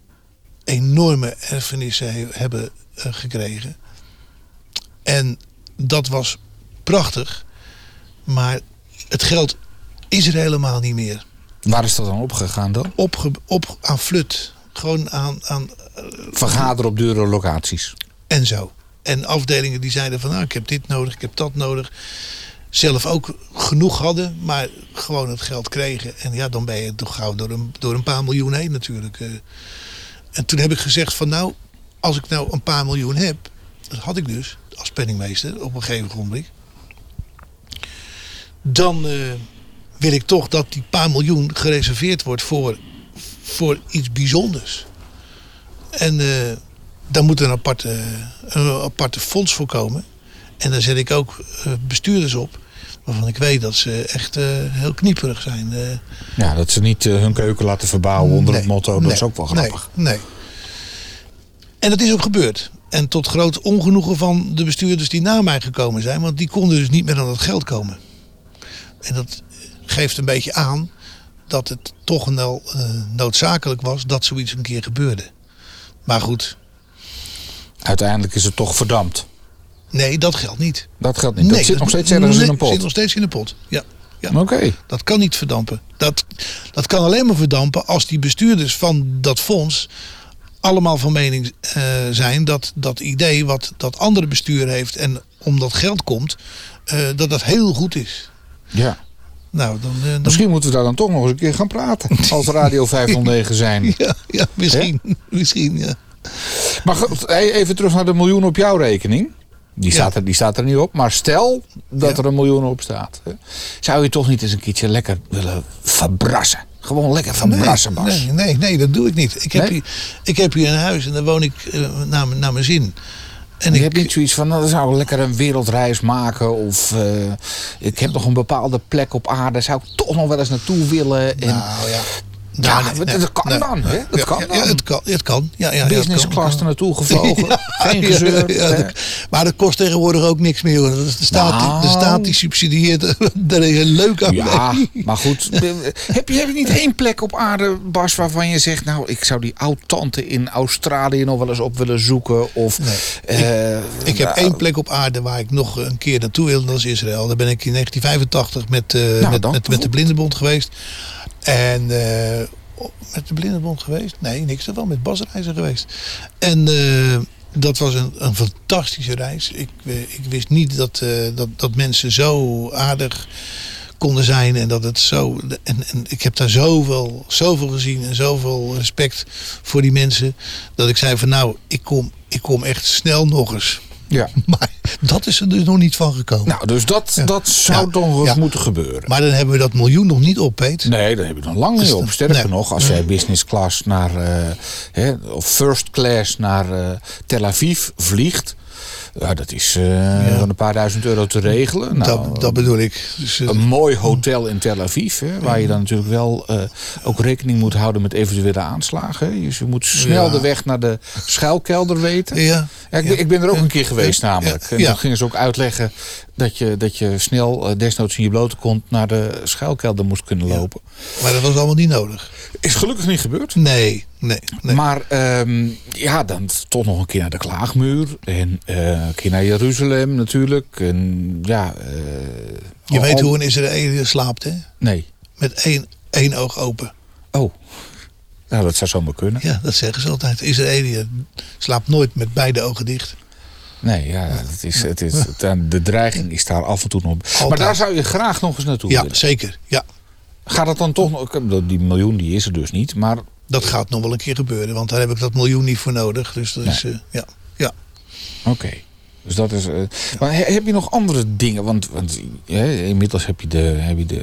enorme erfenissen he- hebben gekregen. En dat was prachtig. Maar het geld is er helemaal niet meer Waar is dat dan opgegaan dan? opge, op aan flut. Gewoon aan, aan Vergaderen op dure locaties. en zo. En afdelingen die zeiden van nou, ik heb dit nodig, ik heb dat nodig. Zelf ook genoeg hadden, maar gewoon het geld kregen. En ja, dan ben je toch gauw door een, door een paar miljoen heen natuurlijk. eh. En toen heb ik gezegd van nou, als ik nou een paar miljoen heb, dat had ik dus als penningmeester op een gegeven moment. Dan eh, wil ik toch dat die paar miljoen gereserveerd wordt voor, voor iets bijzonders. En eh, daar moet een aparte, een aparte fonds voor komen. En daar zet ik ook eh, bestuurders op. Waarvan ik weet dat ze echt heel knieperig zijn. Ja, dat ze niet hun keuken laten verbouwen onder het motto. Dat nee, is ook wel grappig. Nee, nee. En dat is ook gebeurd. En tot groot ongenoegen van de bestuurders die na mij gekomen zijn. Want die konden dus niet meer aan het geld komen. En dat geeft een beetje aan dat het toch wel eh, noodzakelijk was dat zoiets een keer gebeurde. Maar goed, Uiteindelijk is het toch verdampt. nee, dat geldt niet. Dat geldt niet. dat zit nog steeds ergens nee, in een pot. zit nog steeds in een pot. Ja, ja. Oké. dat kan niet verdampen. Dat, dat kan alleen maar verdampen als die bestuurders van dat fonds allemaal van mening eh, zijn dat dat idee wat dat andere bestuur heeft en om dat geld komt, eh, dat dat heel goed is. Ja. Nou, dan, eh, dan Misschien moeten we daar dan toch nog eens een keer gaan praten. *laughs* Als Radio 509 zijn. ja, ja, misschien, misschien, ja. Maar goed, even terug naar de miljoen op jouw rekening. Die staat, er, die staat er niet op. Maar stel dat er een miljoen op staat. hè, Zou je toch niet eens een keertje lekker willen verbrassen? Gewoon lekker verbrassen, Bas. Nee, nee, nee, dat doe ik niet. Ik heb, Nee? hier, ik heb hier een huis en daar woon ik eh, naar, mijn- naar mijn zin. En je ik, hebt niet zoiets van, nou, dan zou ik lekker een wereldreis maken. Of eh, ik heb nog een bepaalde plek op aarde. Zou ik toch nog wel eens naartoe willen. En nou ja. Ja, Nou, dat- dat kan dan, hè? Dat kan dan. Het kan. Het kan. Ja, ja, business class er naartoe gevlogen. *laughs* Geen gezeur. maar dat kost tegenwoordig ook niks meer. Hoor. De staat, die- de Nou. staat die subsidieert. *laughs* Daar is een leuk aan. Ja, maar goed. *laughs* Heb je, heb je niet één plek op aarde, Bas, waarvan je zegt... nou, ik zou die oud-tante in Australië nog wel eens op willen zoeken? Of, Nee. eh, Ik heb nou, één plek op aarde waar ik nog een keer naartoe wil. en Dat is Israël. Daar ben ik in 1985 met, eh, met, dan, met, met de. Blindenbond geweest. En eh, met de Blindenbond geweest? Nee, niks ervan. Met basreizen geweest. En eh, dat was een, een fantastische reis. Ik, eh, ik wist niet dat, dat, dat mensen zo aardig konden zijn. En dat het zo. En, en ik heb daar zoveel, zoveel gezien en zoveel respect voor die mensen. Dat ik zei van nou, ik kom, ik kom echt snel nog eens. Ja. *laughs* Maar dat is er dus nog niet van gekomen. Nou, dus dat, Ja. dat zou Ja. toch Ja. moeten gebeuren. maar dan hebben we dat miljoen nog niet op, Peet. Nee, daar heb je nog lang niet op. dan- Sterker nee. nog, als jij business class naar, eh, hè, of first class naar eh, Tel Aviv vliegt. Ja, dat is eh, een paar duizend euro te regelen. Nou, dat, dat bedoel ik. Dus, eh, een mooi hotel in Tel Aviv, hè, waar je dan natuurlijk wel eh, ook rekening moet houden met eventuele aanslagen. Dus je moet snel de weg naar de schuilkelder weten. ja, ik, ben- ik ben er ook een keer geweest namelijk. En toen gingen ze ook uitleggen dat je, dat je snel, desnoods in je blote kont, naar de schuilkelder moest kunnen lopen. maar dat was allemaal niet nodig. Is gelukkig niet gebeurd. Nee, nee, nee. Maar ehm, ja, dan toch nog een keer naar de klaagmuur. En eh, een keer naar Jeruzalem natuurlijk. En ja, eh, je weet hoe een Israëliër slaapt, hè? Nee. Met één, één oog open. Oh. Nou, dat zou zomaar kunnen. Ja, dat zeggen ze altijd. Israëliër slaapt nooit met beide ogen dicht. Nee, ja, het is, het is, de dreiging is daar af en toe nog. Maar daar zou je graag nog eens naartoe Ja, willen. zeker. Ja, Gaat het dan toch nog... Die miljoen die is er dus niet. Maar dat gaat nog wel een keer gebeuren. Want daar heb ik dat miljoen niet voor nodig. Dus dat is, eh, ja. ja. Oké. Dus dat is. eh, maar he- heb je nog andere dingen? Want, want hè, inmiddels heb je de, heb je de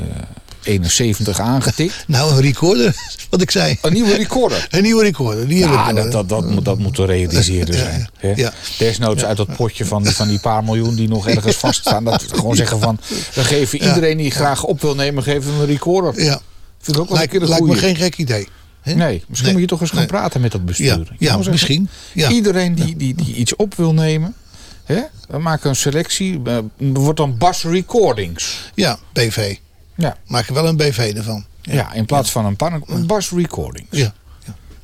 71 aangetikt. *laughs* Nou, een recorder, *laughs* wat ik zei. Een nieuwe recorder. *laughs* Een nieuwe recorder. Die Ja, dat, dat, dat, moet, dat moet te realiseren zijn. Hè? ja. Desnoods uit dat potje van, van die paar miljoen die nog ergens vaststaan. Dat gewoon zeggen van, we geven iedereen die graag op wil nemen, geven we een recorder. Ja, Vind ik ook wel een lijkt, een lijkt me geen gek idee. Nee, misschien Nee. moet je toch eens gaan Nee. praten met dat bestuur. Ja, zeggen, misschien. Ja. Iedereen die, die, die iets op wil nemen, hè? we maken een selectie. eh, wordt dan Bas Recordings. ja, BV. Ja, Maak er wel een BV ervan. ja. in plaats van een, pan, een Bas Recordings. Ja,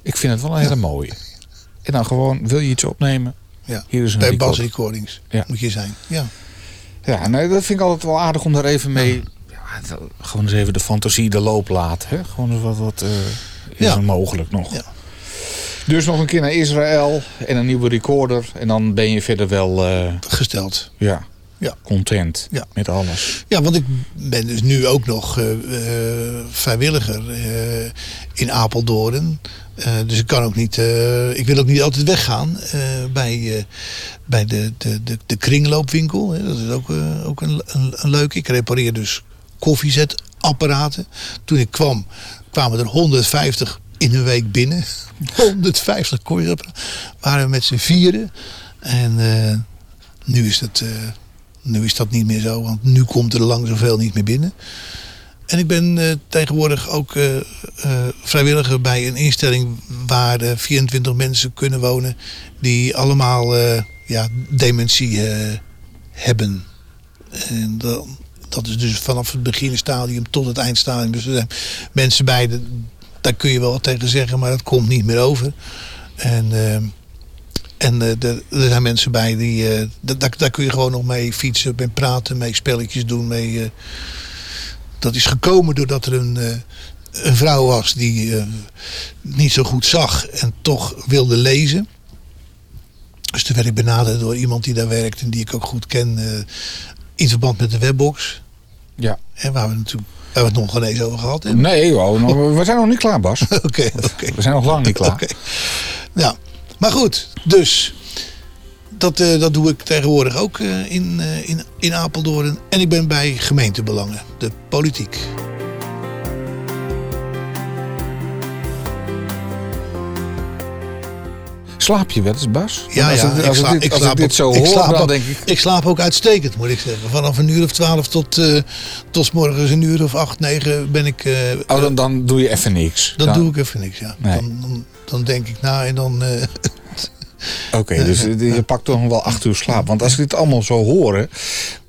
Ik vind het wel een hele mooie. En dan gewoon, wil je iets opnemen? ja. Hier is een Bij Bas recorder. Recordings moet je zijn. Ja. Ja, nee, dat vind ik altijd wel aardig om daar even mee... Ja, gewoon eens even de fantasie de loop laten. Hè? Gewoon eens wat, wat eh, is Ja. mogelijk nog. Ja. Dus nog een keer naar Israël en een nieuwe recorder. En dan ben je verder wel eh, Gesteld. ja, Ja. content Ja. met alles. Ja, want ik ben dus nu ook nog eh, eh, vrijwilliger in Apeldoorn. Dus ik kan ook niet, ik wil ook niet altijd weggaan bij, bij de, de, de, de kringloopwinkel. Hè. Dat is ook, ook een, een, een leuke. Ik repareer dus koffiezetapparaten. Toen ik kwam, kwamen er 150 in een week binnen. *laughs* 150 koffiezetapparaten. Waren we met z'n vieren. En eh, nu is het... eh, nu is dat niet meer zo, want nu komt er lang zoveel niet meer binnen. En ik ben eh, tegenwoordig ook vrijwilliger bij een instelling waar eh, 24 mensen kunnen wonen die allemaal ja, dementie hebben. En dan, dat is dus vanaf het beginstadium tot het eindstadium. Dus er zijn mensen bij, de, daar kun je wel wat tegen zeggen, maar dat komt niet meer over. En eh, en eh, er, zijn mensen bij die. eh, da- daar, kun je gewoon nog mee fietsen, mee praten, mee spelletjes doen. Mee, dat is gekomen doordat er een, een vrouw was die niet zo goed zag en toch wilde lezen. Dus toen werd ik benaderd door iemand die daar werkt en die ik ook goed ken. in verband met de webbox. Ja. Hè, waar we natuurlijk waar we het nog geen eens over gehad hebben. Nee, we zijn nog niet klaar, Bas. *laughs* Oké. We zijn nog lang niet klaar. Oké. Ja, maar goed, dus dat, eh, dat doe ik tegenwoordig ook eh, in, eh, in, in Apeldoorn. En ik ben bij gemeentebelangen, de politiek. Slaap je wel eens, Bas? Ja, als ja, ik, ik als ik slaap- dit, ik als ik slaap ook- zo ik hoor, slaap dan ook- denk ik... Ik slaap ook uitstekend, moet ik zeggen. Vanaf een uur of twaalf tot, eh tot morgens een uur of acht, negen ben ik... eh, Oh, dan, dan doe je even niks. dan Dan- doe ik even niks, ja. Nee. Dan, dan, dan denk ik na en dan... eh, Oké, *laughs* dus je pakt toch nog wel acht uur slaap. Want als ik dit allemaal zo hoor,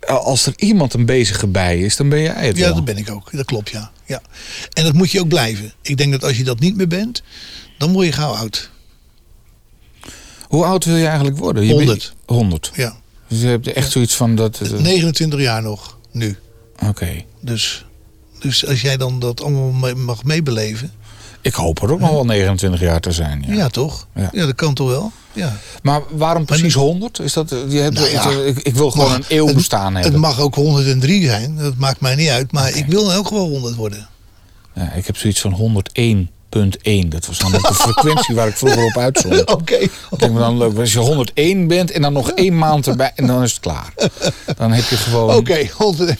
als er iemand een bezige bij is, dan ben jij het ja, wel. dat ben ik ook. Dat klopt, ja. ja. En dat moet je ook blijven. Ik denk dat als je dat niet meer bent, dan word je gauw oud. Hoe oud wil je eigenlijk worden? Je bent- 100. 100. Ja. Dus je hebt echt zoiets van dat... eh, 29 jaar nog, nu. Oké. Dus, dus als jij dan dat allemaal mag meebeleven. Ik hoop er ook nog wel 29 jaar te zijn. Ja. Ja, toch? Ja. Ja. dat kan toch wel? Ja. Maar waarom precies 100? Is dat, eh, je hebt, Nou ja, ik, ik wil gewoon Mag- een eeuw het- bestaan hebben. Het mag ook 103 zijn, dat maakt mij niet uit. Maar ik wil ook wel 100 worden. Ja, ik heb zoiets van 101.1. Dat was namelijk de *laughs* frequentie waar ik vroeger op uitzond. *laughs* Oké. Ik denk me dan leuk, als je 101 bent en dan nog één maand erbij en dan is het klaar. Dan heb je gewoon Oké, 101.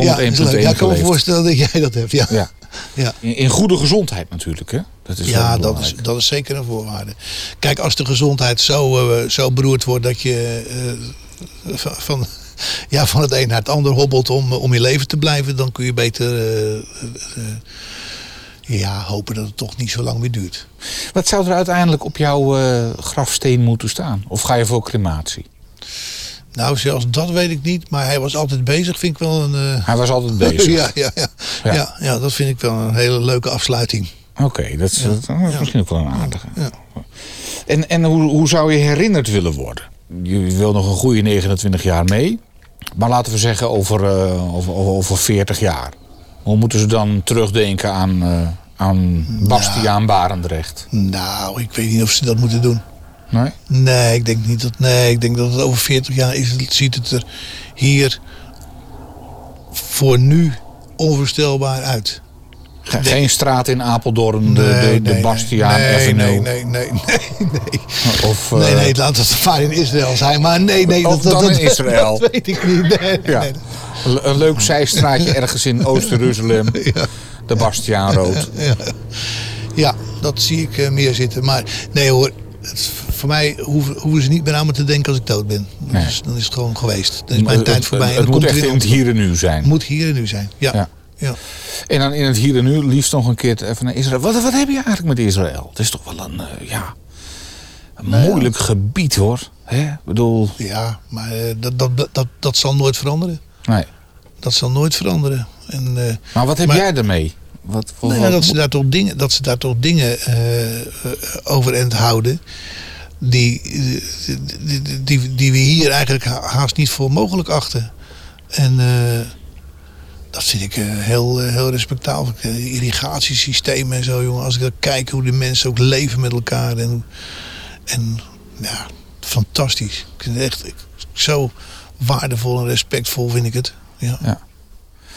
Ja, is leuk. Ja, ik kan me voorstellen dat jij dat hebt. Ja, ja. ja. In, in goede gezondheid natuurlijk. Hè? Dat is ja dat, is, dat is zeker een voorwaarde. Kijk, als de gezondheid zo, eh, zo beroerd wordt dat je eh, van, van, ja, van het een naar het ander hobbelt om, om je leven te blijven, dan kun je beter eh, ja, hopen dat het toch niet zo lang meer duurt. Wat zou er uiteindelijk op jouw eh, grafsteen moeten staan? Of ga je voor crematie? Nou, zelfs dat weet ik niet, maar hij was altijd bezig, vind ik wel een. eh, Hij was altijd bezig. *laughs* ja, ja, ja. Ja. Ja. Ja, dat vind ik wel een hele leuke afsluiting. Oké, dat is, dat is misschien ook wel een aardige. Ja. En, en hoe, hoe zou je herinnerd willen worden? Je wil nog een goede 29 jaar mee. Maar laten we zeggen over, eh, over, over 40 jaar. Hoe moeten ze dan terugdenken aan, eh, aan Bastiaan Barendrecht? Nou, ik weet niet of ze dat moeten doen. Nee? Nee, ik denk niet dat. Nee, ik denk dat het over 40 jaar is, ziet het er hier voor nu onvoorstelbaar uit. Ge- Geen straat in Apeldoorn, de, Nee, de, de nee, Bastiaan nee, Avenue. nee, nee, nee, *laughs* nee, nee. Of, eh, Nee, nee, laat het maar in Israël zijn. Maar nee, nee, dat, dat, in dat- Israël. *laughs* dat weet ik niet. Nee, Ja. Een- leuk zijstraatje *laughs* ergens in Oost-Jeruzalem. De Bastiaanrood. Ja. ja, dat zie ik eh, meer zitten. Maar nee hoor, voor mij hoeven, hoeven ze niet meer aan me te denken als ik dood ben. Nee. Dus, dan is het gewoon geweest. Dan is mijn tijd voorbij. Het, het moet echt in het hier en nu zijn. Het moet hier en nu zijn. Ja. Ja. Ja. En dan in het hier en nu liefst nog een keer even naar Israël. Wat, wat heb je eigenlijk met Israël? Het is toch wel een, eh, ja, een Nou moeilijk gebied hoor. Hè? Ik bedoel, Ja, maar eh, dat, dat, dat, dat zal nooit veranderen. nee. Dat zal nooit veranderen. En, eh, Maar wat heb Maar- jij ermee? Wat, wat, nou wat- dat, ze daar toch dingen, dat ze daar toch dingen overeind houden. Die, die, die, die, die we hier eigenlijk ha- haast niet voor mogelijk achten. En dat vind ik eh, heel, eh, heel respectabel. Eh, irrigatiesystemen en zo, jongen. Als ik dan kijk hoe die mensen ook leven met elkaar. En, en ja, fantastisch. Ik vind het echt zo waardevol en respectvol vind ik het. Ja. Ja.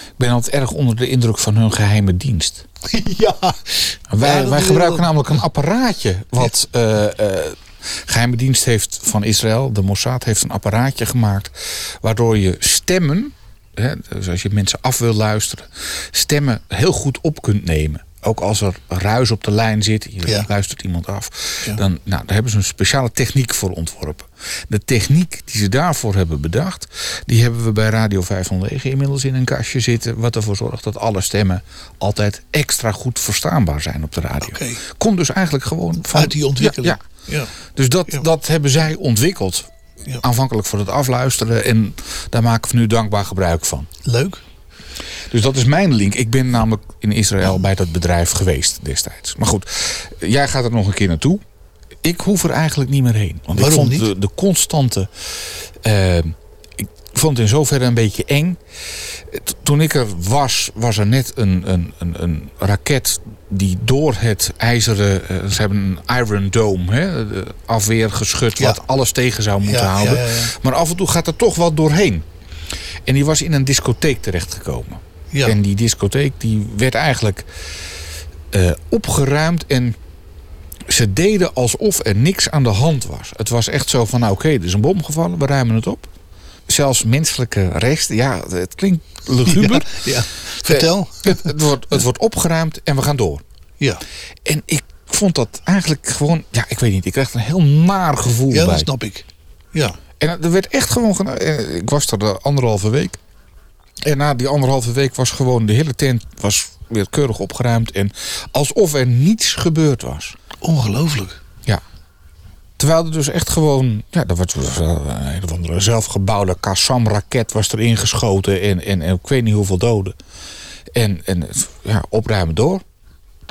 Ik ben altijd erg onder de indruk van hun geheime dienst. *laughs* ja. Wij, Ja, wij gebruiken wel- namelijk een apparaatje wat eh, geheime dienst heeft van Israël. De Mossad heeft een apparaatje gemaakt waardoor je stemmen, hè, dus als je mensen af wil luisteren, stemmen heel goed op kunt nemen. Ook als er ruis op de lijn zit, je Ja. luistert iemand af, Ja. dan nou, daar hebben ze een speciale techniek voor ontworpen. De techniek die ze daarvoor hebben bedacht, die hebben we bij Radio 509 inmiddels in een kastje zitten, wat ervoor zorgt dat alle stemmen altijd extra goed verstaanbaar zijn op de radio. Komt dus eigenlijk gewoon van Uit die ontwikkeling. Ja, ja. Dus dat, dat hebben zij ontwikkeld. Ja. Aanvankelijk voor het afluisteren. En daar maken we nu dankbaar gebruik van. Leuk. Dus dat is mijn link. Ik ben namelijk in Israël bij dat bedrijf geweest destijds. Maar goed, jij gaat er nog een keer naartoe. Ik hoef er eigenlijk niet meer heen. Want Waarom ik vond niet? De, de constante. eh, ik vond het in zoverre een beetje eng. T- Toen ik er was, was er net een, een, een, een raket die door het ijzeren. eh, ze hebben een Iron Dome, hè, afweer geschud, Ja. wat alles tegen zou moeten Ja, houden. ja. Maar af en toe gaat er toch wat doorheen. En die was in een discotheek terechtgekomen. Ja. En die discotheek die werd eigenlijk eh, opgeruimd en ze deden alsof er niks aan de hand was. Het was echt zo van, nou oké, er is een bom gevallen, we ruimen het op. Zelfs menselijke resten, ja, het klinkt luguber. Ja. Vertel. Het, het, wordt, het wordt opgeruimd en we gaan door. Ja, En ik vond dat eigenlijk gewoon, ja, ik weet niet, ik kreeg er een heel naar gevoel ja bij. dat snap ik. Ja, En er werd echt gewoon, eh, ik was er de anderhalve week. En na die anderhalve week was gewoon de hele tent was weer keurig opgeruimd. En alsof er niets gebeurd was. ongelooflijk. Terwijl er dus echt gewoon, ja, er was een of andere zelfgebouwde Kassam-raket was er ingeschoten. En, en, en ik weet niet hoeveel doden. En, en ja, opruimen door.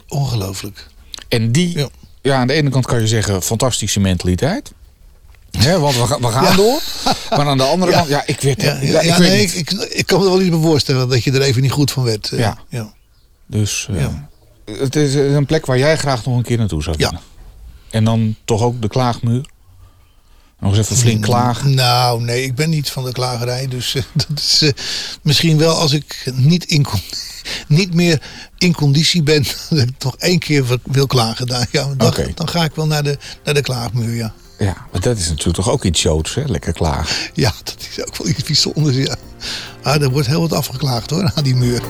Ongelooflijk. En die, Ja. ja. aan de ene kant kan je zeggen, fantastische mentaliteit. Hè, want we, gaan- we gaan Ja. door. Maar aan de andere Ja. kant, ja, ik weet, Ja, ja, ja, ik ja, weet nee, niet. ik, ik, ik kan me wel iets bij voorstellen dat je er even niet goed van werd. eh, Ja. ja. Dus eh, het is een plek waar jij graag nog een keer naartoe zou Ja. willen. En dan toch ook de klaagmuur. Nog eens even flink klagen. Nou, nee, ik ben niet van de klagerij. Dus eh, *laughs* dat is eh, misschien wel als ik niet, in, *laughs* niet meer in conditie ben. *laughs* Dat ik nog één keer wil klagen. Dan, ja, dan, dan ga ik wel naar de, naar de klaagmuur, ja. Ja, maar dat is natuurlijk toch ook iets joods, hè? Lekker klagen. Ja, dat is ook wel iets bijzonders, ja. Ah, er wordt heel wat afgeklaagd hoor, aan die muur.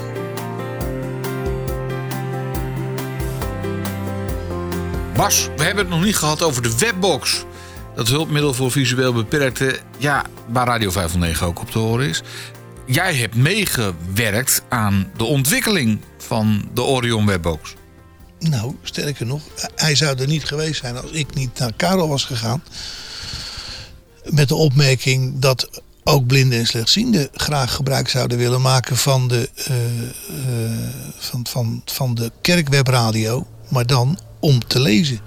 Bas, we hebben het nog niet gehad over de webbox. Dat hulpmiddel voor visueel beperkte, ja, waar Radio 509 ook op te horen is. Jij hebt meegewerkt aan de ontwikkeling van de Orion webbox. Nou, sterker nog, hij zou er niet geweest zijn als ik niet naar Karel was gegaan. Met de opmerking dat ook blinden en slechtzienden graag gebruik zouden willen maken van de, eh, eh, van, van, van de kerkwebradio. Maar dan om te lezen.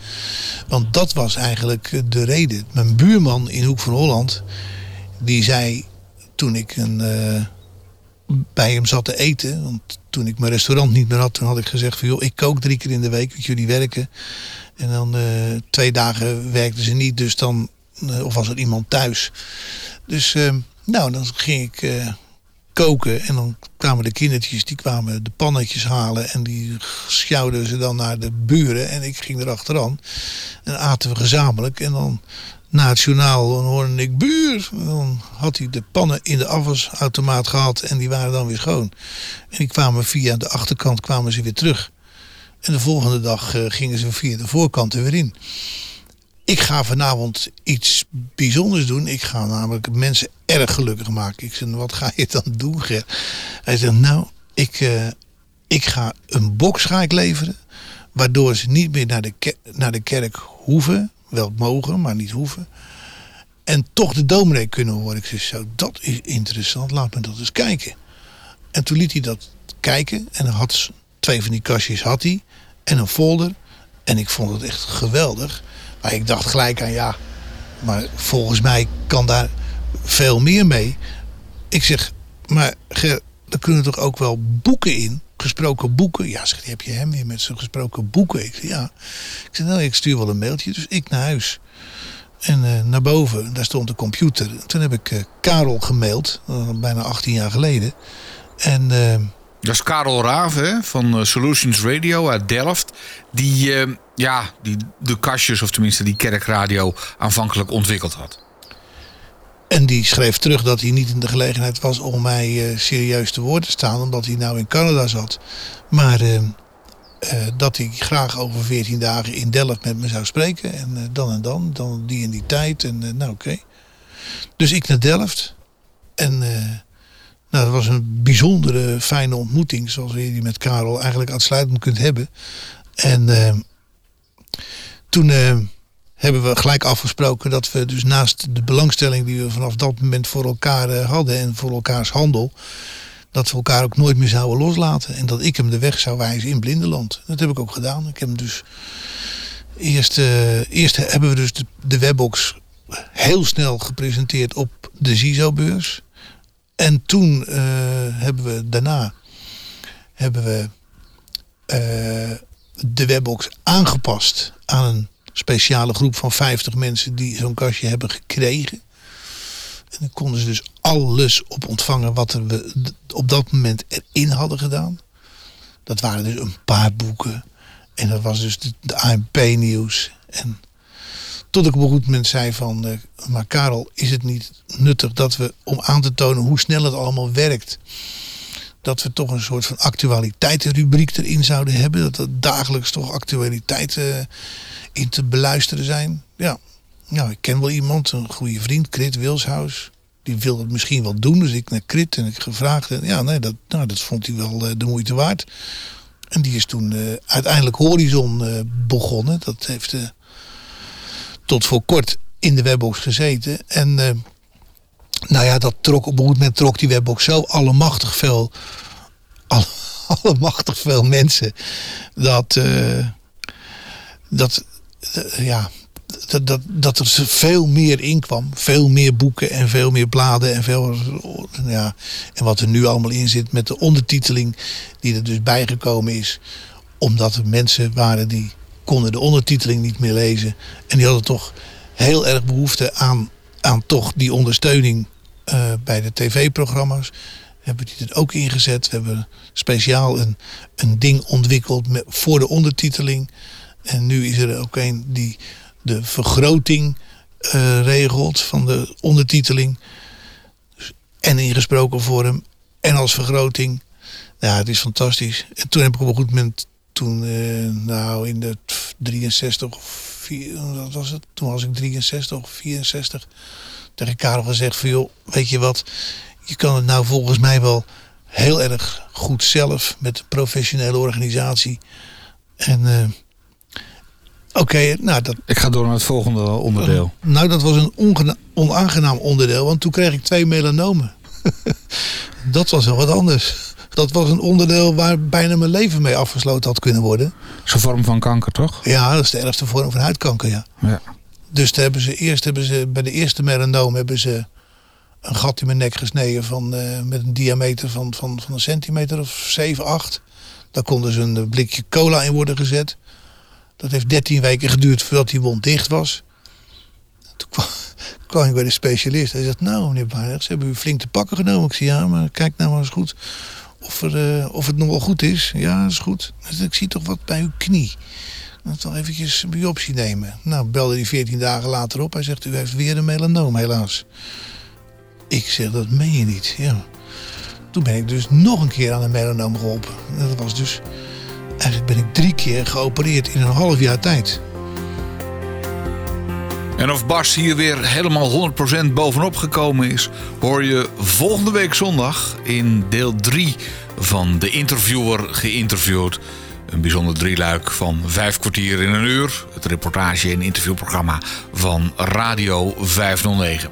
Want dat was eigenlijk de reden. Mijn buurman in Hoek van Holland, die zei toen ik een, eh, bij hem zat te eten. Want toen ik mijn restaurant niet meer had, toen had ik gezegd van joh, ik kook drie keer in de week, want jullie werken. En dan eh, twee dagen werkten ze niet, dus dan, eh, of was er iemand thuis. Dus eh, nou, dan ging ik koken en dan kwamen de kindertjes, die kwamen de pannetjes halen en die sjouwden ze dan naar de buren en ik ging erachteraan. En aten we gezamenlijk en dan na het journaal dan hoorde ik buur. Dan had hij de pannen in de afwasautomaat gehad en die waren dan weer schoon. En die kwamen via de achterkant kwamen ze weer terug. En de volgende dag eh, gingen ze via de voorkant er weer in. Ik ga vanavond iets bijzonders doen. Ik ga namelijk mensen erg gelukkig maken. Ik zeg, wat ga je dan doen, Ger? Hij zegt, nou, ik, eh, ik ga een box ga ik leveren. Waardoor ze niet meer naar de, naar de kerk hoeven. Wel mogen, maar niet hoeven. En toch de dominee kunnen horen. Ik zeg, zo, dat is interessant. Laat me dat eens kijken. En toen liet hij dat kijken. En had twee van die kastjes had hij. En een folder. En ik vond het echt geweldig. Maar ik dacht gelijk aan ja. Maar volgens mij kan daar veel meer mee. Ik zeg, maar Ger, er kunnen toch ook wel boeken in? Gesproken boeken? Ja, zeg, heb je hem weer met zijn gesproken boeken? Ik zeg, ja. Ik zeg, nou, ik stuur wel een mailtje. Dus ik naar huis. En eh, naar boven, daar stond de computer. Toen heb ik eh, Karel gemaild, eh, bijna 18 jaar geleden. En Dat is Karel hè, van Solutions Radio uit Delft. Die, ja, die de kastjes, of tenminste die kerkradio, aanvankelijk ontwikkeld had. En die schreef terug dat hij niet in de gelegenheid was om mij eh, serieus te woord te staan, omdat hij nou in Canada zat. Maar eh, eh, dat hij graag over 14 dagen in Delft met me zou spreken. En dan en dan, dan die en die tijd. En nou oké. Dus ik naar Delft. En nou, dat was een bijzondere, fijne ontmoeting, zoals je die met Karel eigenlijk uitsluitend kunt hebben. En toen hebben we gelijk afgesproken dat we dus naast de belangstelling die we vanaf dat moment voor elkaar eh, hadden en voor elkaars handel, dat we elkaar ook nooit meer zouden loslaten. En dat ik hem de weg zou wijzen in Blindeland. Dat heb ik ook gedaan. Ik heb hem dus eerst, eh, eerst hebben we dus de, webbox heel snel gepresenteerd op de ZISO-beurs. En toen eh, hebben we daarna hebben we de webbox aangepast aan een speciale groep van 50 mensen die zo'n kastje hebben gekregen. En dan konden ze dus alles op ontvangen wat we op dat moment erin hadden gedaan. Dat waren dus een paar boeken En dat was dus de, de ANP-nieuws. En tot ik op een goed moment zei van... eh, maar Karel, is het niet nuttig dat we... om aan te tonen hoe snel het allemaal werkt... dat we toch een soort van actualiteitenrubriek erin zouden hebben. Dat er dagelijks toch actualiteiten in te beluisteren zijn. Ja, nou, ik ken wel iemand, een goede vriend, Krit Wilshuis. Die wil het misschien wel doen. Dus ik naar Krit en ik gevraagd. En ja, nee, dat, nou, dat vond hij wel eh, de moeite waard. En die is toen eh, uiteindelijk Horizon eh, begonnen. Dat heeft eh, tot voor kort in de webbox gezeten. En eh, nou ja, dat trok op een goed moment trok die webbox zo allemachtig veel, alle, *laughs* allemachtig veel mensen. Dat, eh, dat, eh, ja, dat, dat, dat er veel meer in kwam. Veel meer boeken en veel meer bladen. En, veel, ja, en wat er nu allemaal in zit met de ondertiteling die er dus bijgekomen is. Omdat er mensen waren die konden de ondertiteling niet meer lezen. En die hadden toch heel erg behoefte aan, aan toch die ondersteuning eh, bij de tv-programma's. Hebben die het ook ingezet. We hebben speciaal een, een ding ontwikkeld voor de ondertiteling. En nu is er ook een die de vergroting eh, regelt van de ondertiteling. Dus, en in gesproken vorm en als vergroting. Ja, het is fantastisch. En toen heb ik op een goed moment, toen, eh, nou in de 63 of 4, wat was het? Toen was ik 63 of 64. Tegen Karel gezegd van joh, weet je wat, je kan het nou volgens mij wel heel erg goed zelf met een professionele organisatie. En uh, Oké, okay, nou dat... Ik ga door naar het volgende onderdeel. Uh, nou, dat was een onaangenaam onderdeel, want toen kreeg ik twee melanomen. *laughs* dat was wel wat anders. Dat was een onderdeel waar bijna mijn leven mee afgesloten had kunnen worden. Zo'n vorm van kanker, toch? Ja, dat is de ergste vorm van huidkanker, ja. ja. Dus hebben ze, eerst hebben ze, bij de eerste melanoom hebben ze een gat in mijn nek gesneden van, uh, met een diameter van, van, van een centimeter of 7, 8. Daar konden ze een blikje cola in worden gezet. Dat heeft 13 weken geduurd voordat die wond dicht was. Toen kwam, *laughs* ik bij de specialist. Hij zegt, nou meneer Barnert, ze hebben u flink te pakken genomen. Ik zei, ja, maar kijk nou eens goed of, uh, of het nog wel goed is. Ja, is goed. Ik zie toch wat bij uw knie. Dat toch eventjes een biopsie nemen. Nou, belde hij 14 dagen later op. Hij zegt, u heeft weer een melanoom, helaas. Ik zeg, dat meen je niet. Ja. Toen ben ik dus nog een keer aan een melanoom geholpen. Dat was dus... Eigenlijk ben ik drie keer geopereerd in een half jaar tijd. En of Bas hier weer helemaal 100% bovenop gekomen is, hoor je volgende week zondag in deel 3 van De Interviewer geïnterviewd. Een bijzonder drieluik van vijf kwartier in een uur. Het reportage- en interviewprogramma van Radio 509.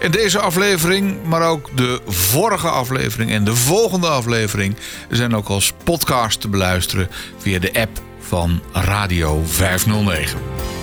En deze aflevering, maar ook de vorige aflevering en de volgende aflevering zijn ook als podcast te beluisteren via de app van Radio 509.